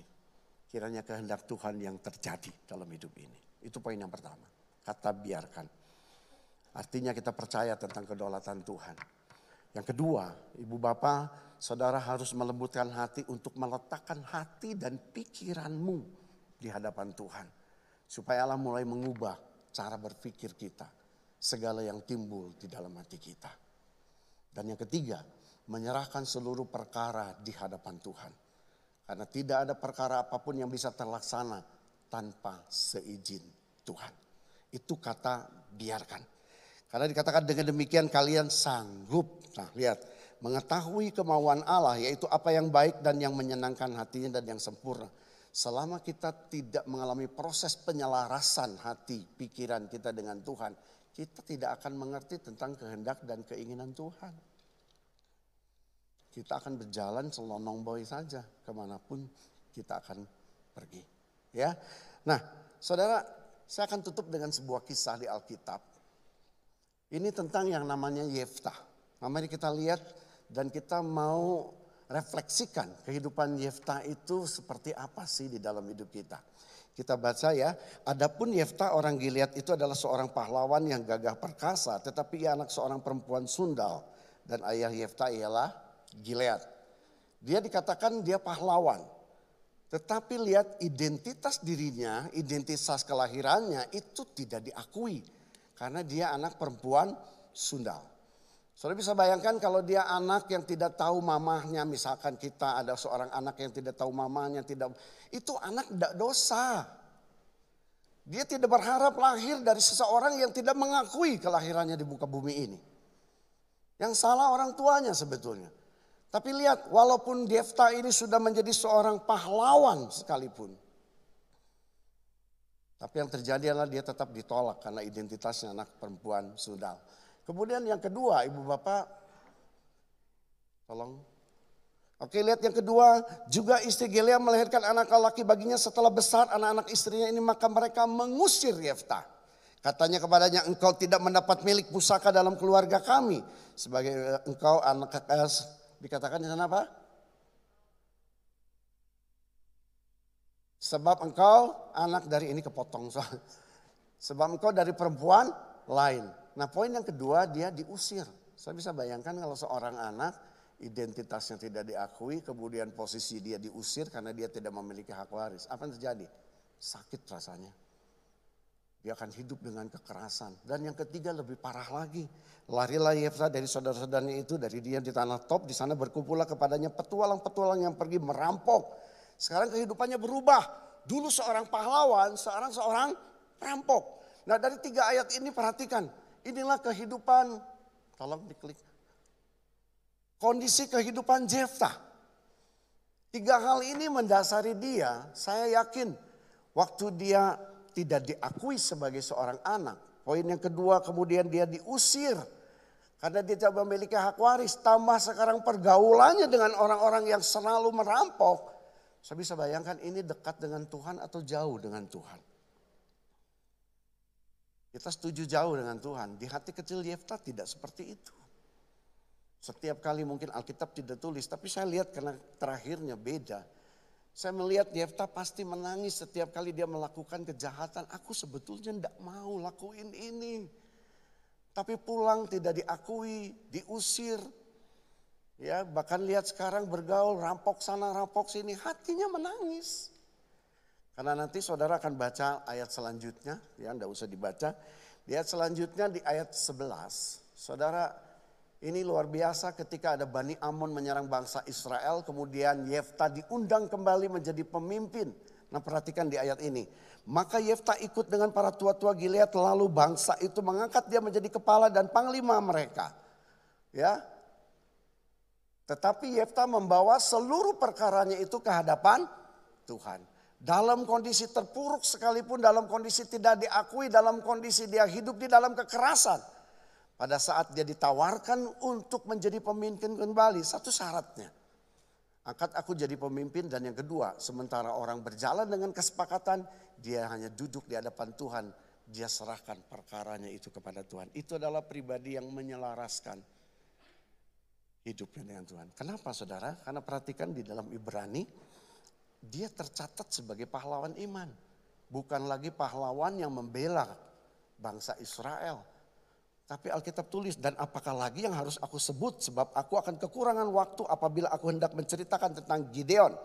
Kiranya kehendak Tuhan yang terjadi dalam hidup ini. Itu poin yang pertama. Kata biarkan. Artinya kita percaya tentang kedaulatan Tuhan. Yang kedua, ibu bapak, saudara harus melembutkan hati untuk meletakkan hati dan pikiranmu di hadapan Tuhan. Supaya Allah mulai mengubah cara berpikir kita. Segala yang timbul di dalam hati kita. Dan yang ketiga, menyerahkan seluruh perkara di hadapan Tuhan. Karena tidak ada perkara apa pun yang bisa terlaksana tanpa seizin Tuhan. Itu kata biarkan. Karena dikatakan dengan demikian kalian sanggup. Nah lihat, mengetahui kemauan Allah yaitu apa yang baik dan yang menyenangkan hatinya dan yang sempurna. Selama kita tidak mengalami proses penyelarasan hati, pikiran kita dengan Tuhan, kita tidak akan mengerti tentang kehendak dan keinginan Tuhan. Kita akan berjalan selonong boy saja ke mana pun kita akan pergi. Ya, nah, saudara, saya akan tutup dengan sebuah kisah di Alkitab. Ini tentang yang namanya Yeftah. Namanya kita lihat dan kita mau refleksikan kehidupan Yefta itu seperti apa sih di dalam hidup kita. Kita baca ya, adapun Yefta orang Gilead itu adalah seorang pahlawan yang gagah perkasa, tetapi ia anak seorang perempuan sundal dan ayah Yefta ialah Gilead. Dia dikatakan dia pahlawan. Tetapi lihat identitas dirinya, identitas kelahirannya itu tidak diakui. Karena dia anak perempuan sundal. Saudara bisa bayangkan kalau dia anak yang tidak tahu mamahnya, misalkan kita ada seorang anak yang tidak tahu mamahnya, tidak itu anak tidak dosa. Dia tidak berharap lahir dari seseorang yang tidak mengakui kelahirannya di muka bumi ini. Yang salah orang tuanya sebetulnya. Tapi lihat, walaupun Defta ini sudah menjadi seorang pahlawan sekalipun. Tapi yang terjadi adalah dia tetap ditolak karena identitasnya anak perempuan sudal. Kemudian yang kedua, ibu bapak, tolong. Oke lihat yang kedua, juga istri Gelea melahirkan anak laki baginya setelah besar anak-anak istrinya ini maka mereka mengusir Yefta. Katanya kepadanya engkau tidak mendapat milik pusaka dalam keluarga kami. Sebagai eh, engkau anak eh, Dikatakan di sana apa? Sebab engkau anak dari ini kepotong. (laughs) Sebab engkau dari perempuan lain. Nah poin yang kedua dia diusir. Saya bisa bayangkan kalau seorang anak identitasnya tidak diakui, kemudian posisi dia diusir karena dia tidak memiliki hak waris. Apa yang terjadi? Sakit rasanya. Dia akan hidup dengan kekerasan. Dan yang ketiga lebih parah lagi. Larilah Yefta dari saudara-saudaranya itu, dari dia di tanah top, di sana berkumpullah kepadanya petualang-petualang yang pergi merampok. Sekarang kehidupannya berubah. Dulu seorang pahlawan, sekarang seorang perampok. Nah dari tiga ayat ini perhatikan. Inilah kehidupan, tolong diklik. Kondisi kehidupan Jefta. Tiga hal ini mendasari dia, saya yakin waktu dia tidak diakui sebagai seorang anak. Poin yang kedua kemudian dia diusir karena dia tidak memiliki hak waris. Tambah sekarang pergaulannya dengan orang-orang yang selalu merampok. Saya bisa bayangkan ini dekat dengan Tuhan atau jauh dengan Tuhan. Kita setuju jauh dengan Tuhan. Di hati kecil Yefta tidak seperti itu. Setiap kali mungkin Alkitab tidak tulis, tapi saya lihat karena terakhirnya beda. Saya melihat Yefta pasti menangis setiap kali dia melakukan kejahatan. Aku sebetulnya tidak mau lakuin ini. Tapi pulang tidak diakui, diusir. Ya, bahkan lihat sekarang bergaul rampok sana rampok sini, hatinya menangis. Karena nanti saudara akan baca ayat selanjutnya, ya tidak usah dibaca. Di ayat selanjutnya di ayat 11, saudara ini luar biasa ketika ada Bani Amon menyerang bangsa Israel. Kemudian Yefta diundang kembali menjadi pemimpin. Nah perhatikan di ayat ini. Maka Yefta ikut dengan para tua-tua Gilead lalu bangsa itu mengangkat dia menjadi kepala dan panglima mereka. Ya. Tetapi Yefta membawa seluruh perkaranya itu ke hadapan Tuhan. Dalam kondisi terpuruk sekalipun, dalam kondisi tidak diakui, dalam kondisi dia hidup di dalam kekerasan. Pada saat dia ditawarkan untuk menjadi pemimpin kembali, satu syaratnya. Angkat aku jadi pemimpin dan yang kedua, sementara orang berjalan dengan kesepakatan, dia hanya duduk di hadapan Tuhan. Dia serahkan perkaranya itu kepada Tuhan. Itu adalah pribadi yang menyelaraskan hidupnya dengan Tuhan. Kenapa saudara? Karena perhatikan di dalam Ibrani, dia tercatat sebagai pahlawan iman. Bukan lagi pahlawan yang membela bangsa Israel tapi Alkitab tulis dan apakah lagi yang harus aku sebut sebab aku akan kekurangan waktu apabila aku hendak menceritakan tentang Gideon,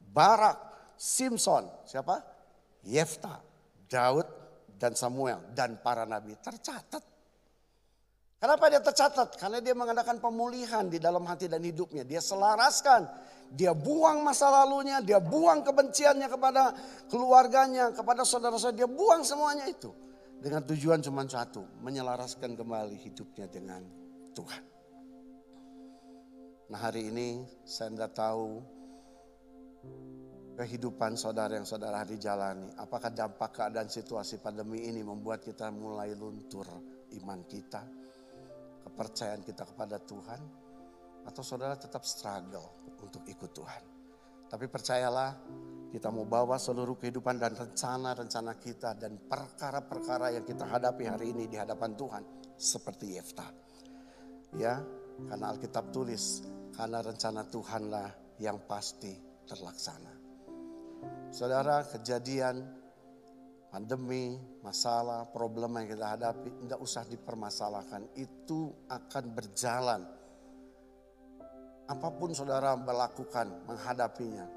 Barak, Simpson, siapa? Yefta, Daud dan Samuel dan para nabi tercatat. Kenapa dia tercatat? Karena dia mengadakan pemulihan di dalam hati dan hidupnya. Dia selaraskan, dia buang masa lalunya, dia buang kebenciannya kepada keluarganya, kepada saudara-saudara, dia buang semuanya itu. Dengan tujuan cuma satu, menyelaraskan kembali hidupnya dengan Tuhan. Nah hari ini saya tidak tahu kehidupan saudara yang saudara hari jalani. Apakah dampak keadaan situasi pandemi ini membuat kita mulai luntur iman kita, kepercayaan kita kepada Tuhan, atau saudara tetap struggle untuk ikut Tuhan. Tapi percayalah kita mau bawa seluruh kehidupan dan rencana-rencana kita dan perkara-perkara yang kita hadapi hari ini di hadapan Tuhan seperti Yefta. Ya, karena Alkitab tulis, karena rencana Tuhanlah yang pasti terlaksana. Saudara, kejadian pandemi, masalah, problem yang kita hadapi, tidak usah dipermasalahkan. Itu akan berjalan. Apa pun saudara melakukan, menghadapinya,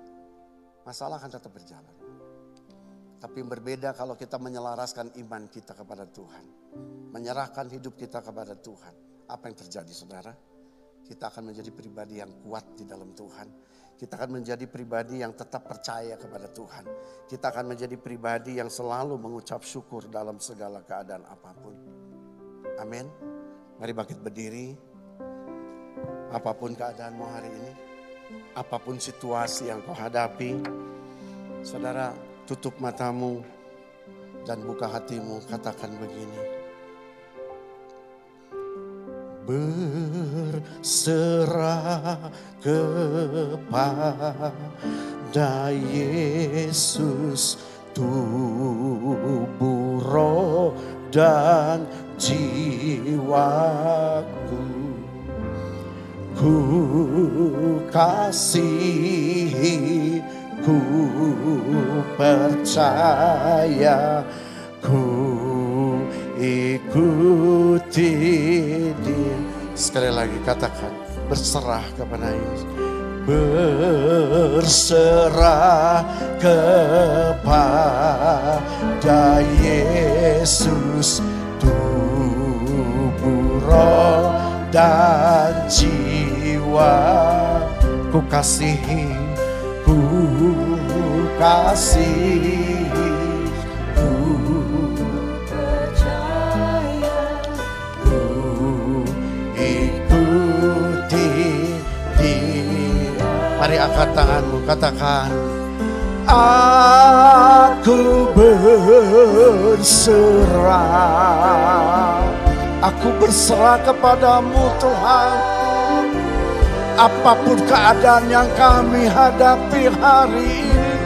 masalah akan tetap berjalan. Tapi berbeda kalau kita menyelaraskan iman kita kepada Tuhan. Menyerahkan hidup kita kepada Tuhan. Apa yang terjadi saudara? Kita akan menjadi pribadi yang kuat di dalam Tuhan. Kita akan menjadi pribadi yang tetap percaya kepada Tuhan. Kita akan menjadi pribadi yang selalu mengucap syukur dalam segala keadaan apa pun. Amin. Mari bangkit berdiri. Apa pun keadaanmu hari ini, apa pun situasi yang kau hadapi, saudara tutup matamu dan buka hatimu, katakan begini. Berserah kepada Yesus tubuh roh dan jiwaku ku kasihi ku percaya ku ikuti dia. Sekali lagi katakan berserah kepada Yesus. Berserah kepada Yesus tubuh roh dan jiwa ku kasihi ku kasihi ku ku ikuti mari angkat tanganmu katakan Aku berserah. Aku berserah kepadamu Tuhan Apa pun keadaan yang kami hadapi hari ini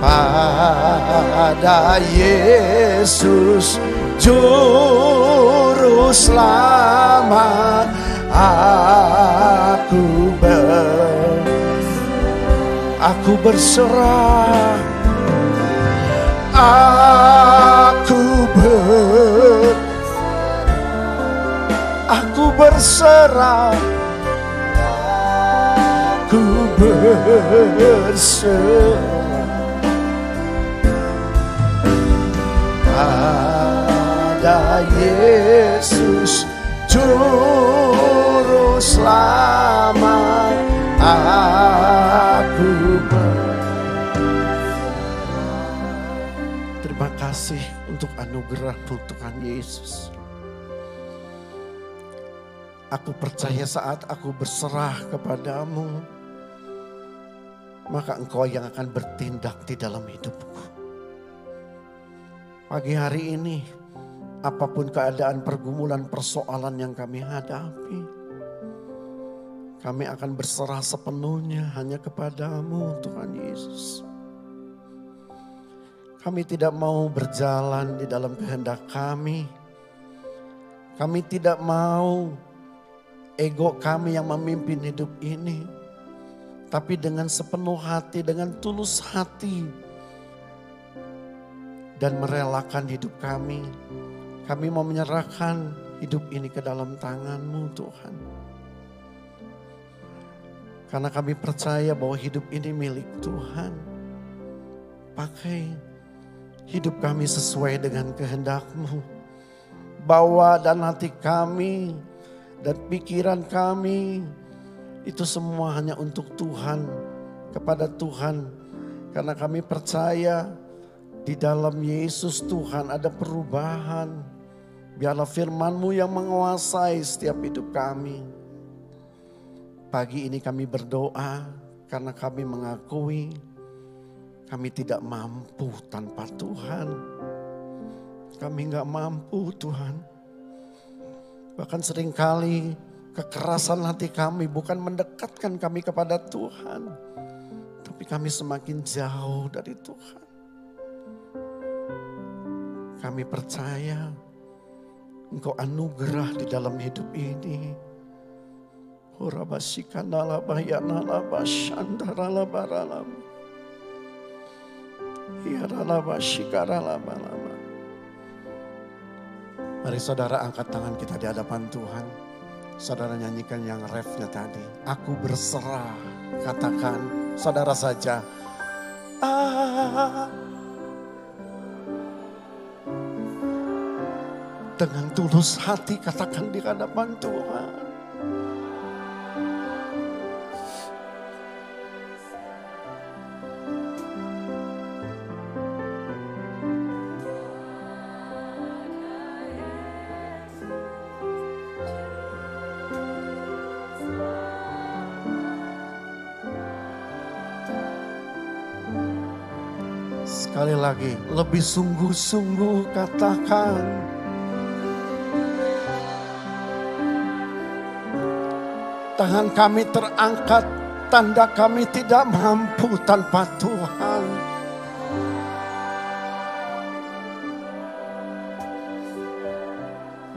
Pada Yesus Juru selamat Aku ber Aku berserah. Aku ber Aku berserah Pada Yesus Juru selamat Aku Terima kasih untuk anugerah Tuhan Yesus. Aku percaya saat aku berserah kepadamu, maka engkau yang akan bertindak di dalam hidupku. Pagi hari ini, apa pun keadaan pergumulan persoalan yang kami hadapi, kami akan berserah sepenuhnya hanya kepadamu Tuhan Yesus. Kami tidak mau berjalan di dalam kehendak kami. Kami tidak mau ego kami yang memimpin hidup ini. Tapi dengan sepenuh hati, dengan tulus hati. Dan merelakan hidup kami. Kami mau menyerahkan hidup ini ke dalam tanganmu Tuhan. Karena kami percaya bahwa hidup ini milik Tuhan. Pakai hidup kami sesuai dengan kehendak-Mu. Bawa dan hati kami dan pikiran kami itu semua hanya untuk Tuhan, kepada Tuhan. Karena kami percaya di dalam Yesus Tuhan ada perubahan. Biarlah firman-Mu yang menguasai setiap hidup kami. Pagi ini kami berdoa karena kami mengakui kami tidak mampu tanpa Tuhan. Kami nggak mampu Tuhan. Bahkan sering kali kekerasan hati kami bukan mendekatkan kami kepada Tuhan. Tapi kami semakin jauh dari Tuhan. Kami percaya Engkau anugerah di dalam hidup ini. Mari saudara angkat tangan kita di hadapan Tuhan. Saudara nyanyikan yang refnya tadi. Aku berserah. Katakan saudara saja. Ah. Dengan tulus hati katakan di hadapan Tuhan. Lagi, lebih sungguh-sungguh katakan. Tangan kami terangkat, tanda kami tidak mampu tanpa Tuhan.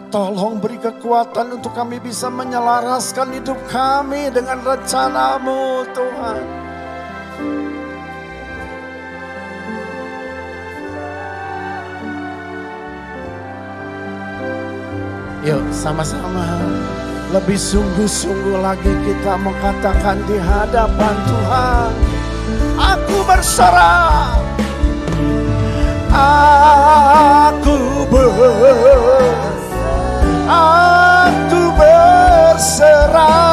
Tolong beri kekuatan untuk kami bisa menyelaraskan hidup kami dengan rencanamu Tuhan. Yuk sama-sama lebih sungguh-sungguh lagi kita mengatakan di hadapan Tuhan. Aku berserah. Aku berserah. Aku berserah.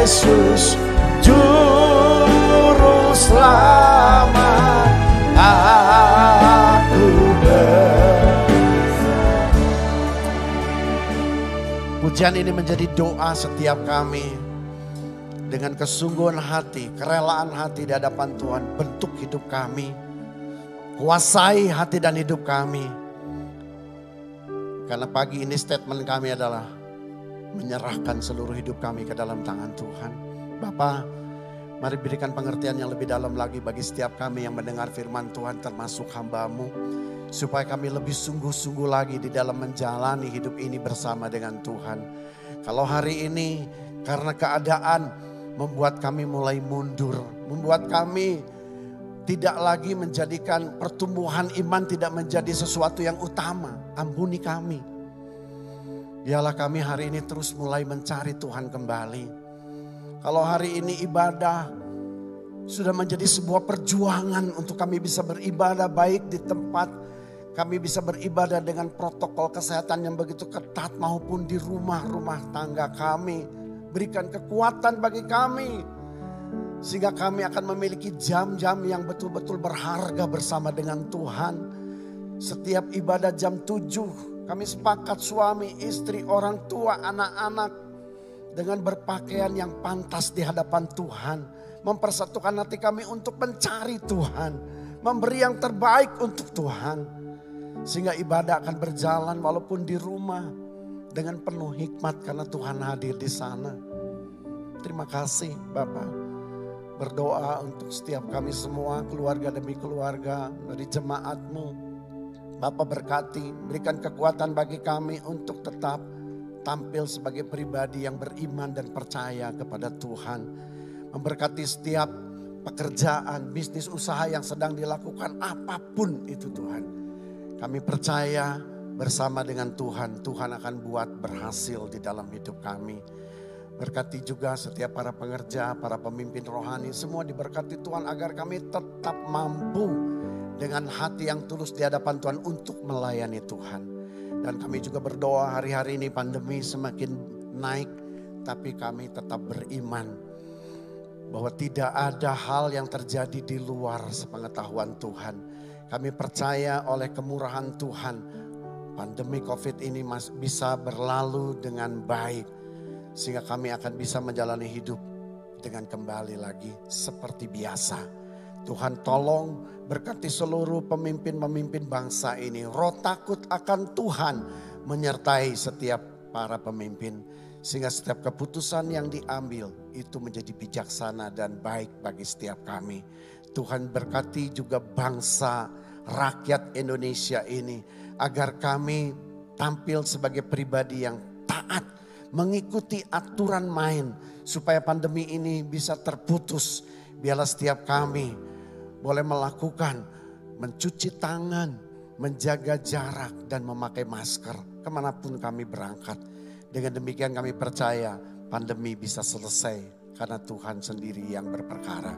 Yesus juru selamat aku Pujian ini menjadi doa setiap kami. Dengan kesungguhan hati, kerelaan hati di hadapan Tuhan, bentuk hidup kami, kuasai hati dan hidup kami. Karena pagi ini statement kami adalah menyerahkan seluruh hidup kami ke dalam tangan Tuhan. Bapa, mari berikan pengertian yang lebih dalam lagi bagi setiap kami yang mendengar firman Tuhan termasuk hambamu. Supaya kami lebih sungguh-sungguh lagi di dalam menjalani hidup ini bersama dengan Tuhan. Kalau hari ini karena keadaan membuat kami mulai mundur. Membuat kami tidak lagi menjadikan pertumbuhan iman tidak menjadi sesuatu yang utama. Ampuni kami. Biarlah kami hari ini terus mulai mencari Tuhan kembali. Kalau hari ini ibadah sudah menjadi sebuah perjuangan untuk kami bisa beribadah baik di tempat kami bisa beribadah dengan protokol kesehatan yang begitu ketat maupun di rumah-rumah tangga kami. Berikan kekuatan bagi kami. Sehingga kami akan memiliki jam-jam yang betul-betul berharga bersama dengan Tuhan. Setiap ibadah jam 7 kami sepakat suami, istri, orang tua, anak-anak. Dengan berpakaian yang pantas di hadapan Tuhan. Mempersatukan hati kami untuk mencari Tuhan. Memberi yang terbaik untuk Tuhan. Sehingga ibadah akan berjalan walaupun di rumah dengan penuh hikmat karena Tuhan hadir di sana. Terima kasih Bapak. Berdoa untuk setiap kami semua, keluarga demi keluarga dari jemaatmu. Bapak berkati, berikan kekuatan bagi kami untuk tetap tampil sebagai pribadi yang beriman dan percaya kepada Tuhan. Memberkati setiap pekerjaan, bisnis usaha yang sedang dilakukan apa pun itu Tuhan. Kami percaya bersama dengan Tuhan, Tuhan akan buat berhasil di dalam hidup kami. Berkati juga setiap para pengerja, para pemimpin rohani, semua diberkati Tuhan agar kami tetap mampu dengan hati yang tulus di hadapan Tuhan untuk melayani Tuhan. Dan kami juga berdoa hari-hari ini pandemi semakin naik, tapi kami tetap beriman bahwa tidak ada hal yang terjadi di luar sepengetahuan Tuhan. Kami percaya oleh kemurahan Tuhan, pandemi COVID ini bisa berlalu dengan baik. Sehingga kami akan bisa menjalani hidup dengan kembali lagi seperti biasa. Tuhan tolong berkati seluruh pemimpin-pemimpin bangsa ini. Roh takut akan Tuhan menyertai setiap para pemimpin. Sehingga setiap keputusan yang diambil itu menjadi bijaksana dan baik bagi setiap kami. Tuhan berkati juga bangsa rakyat Indonesia ini. Agar kami tampil sebagai pribadi yang taat mengikuti aturan main supaya pandemi ini bisa terputus. Biarlah setiap kami boleh melakukan mencuci tangan, menjaga jarak dan memakai masker ke mana pun kami berangkat. Dengan demikian kami percaya pandemi bisa selesai karena Tuhan sendiri yang berperkara.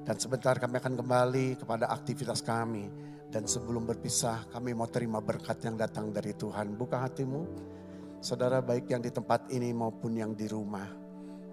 Dan sebentar kami akan kembali kepada aktivitas kami. Dan sebelum berpisah kami mau terima berkat yang datang dari Tuhan. Buka hatimu. Saudara baik yang di tempat ini maupun yang di rumah.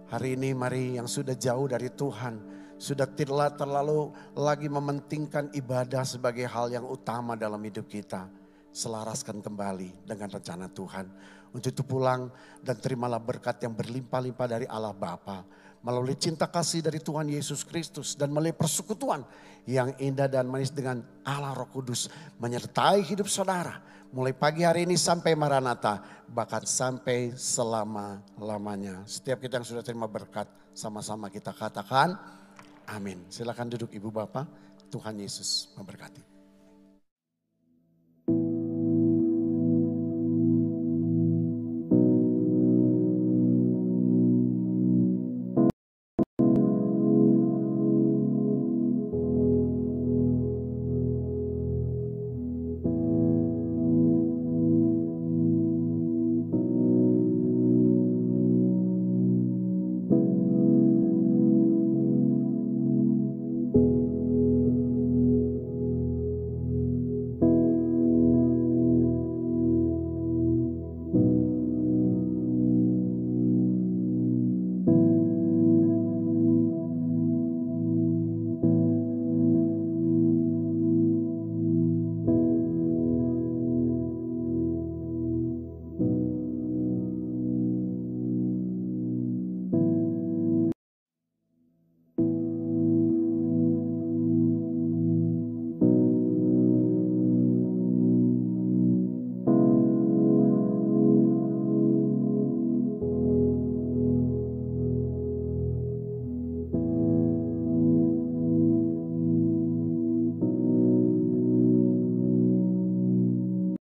Hari ini mari yang sudah jauh dari Tuhan. Sudah tidak terlalu lagi mementingkan ibadah sebagai hal yang utama dalam hidup kita. selaraskan kembali dengan rencana Tuhan. Untuk itu pulang dan terimalah berkat yang berlimpah-limpah dari Allah Bapa melalui cinta kasih dari Tuhan Yesus Kristus dan melalui persekutuan yang indah dan manis dengan Allah Roh Kudus menyertai hidup saudara mulai pagi hari ini sampai Maranatha bahkan sampai selama-lamanya. Setiap kita yang sudah terima berkat sama-sama kita katakan amin. Silakan duduk Ibu Bapak. Tuhan Yesus memberkati.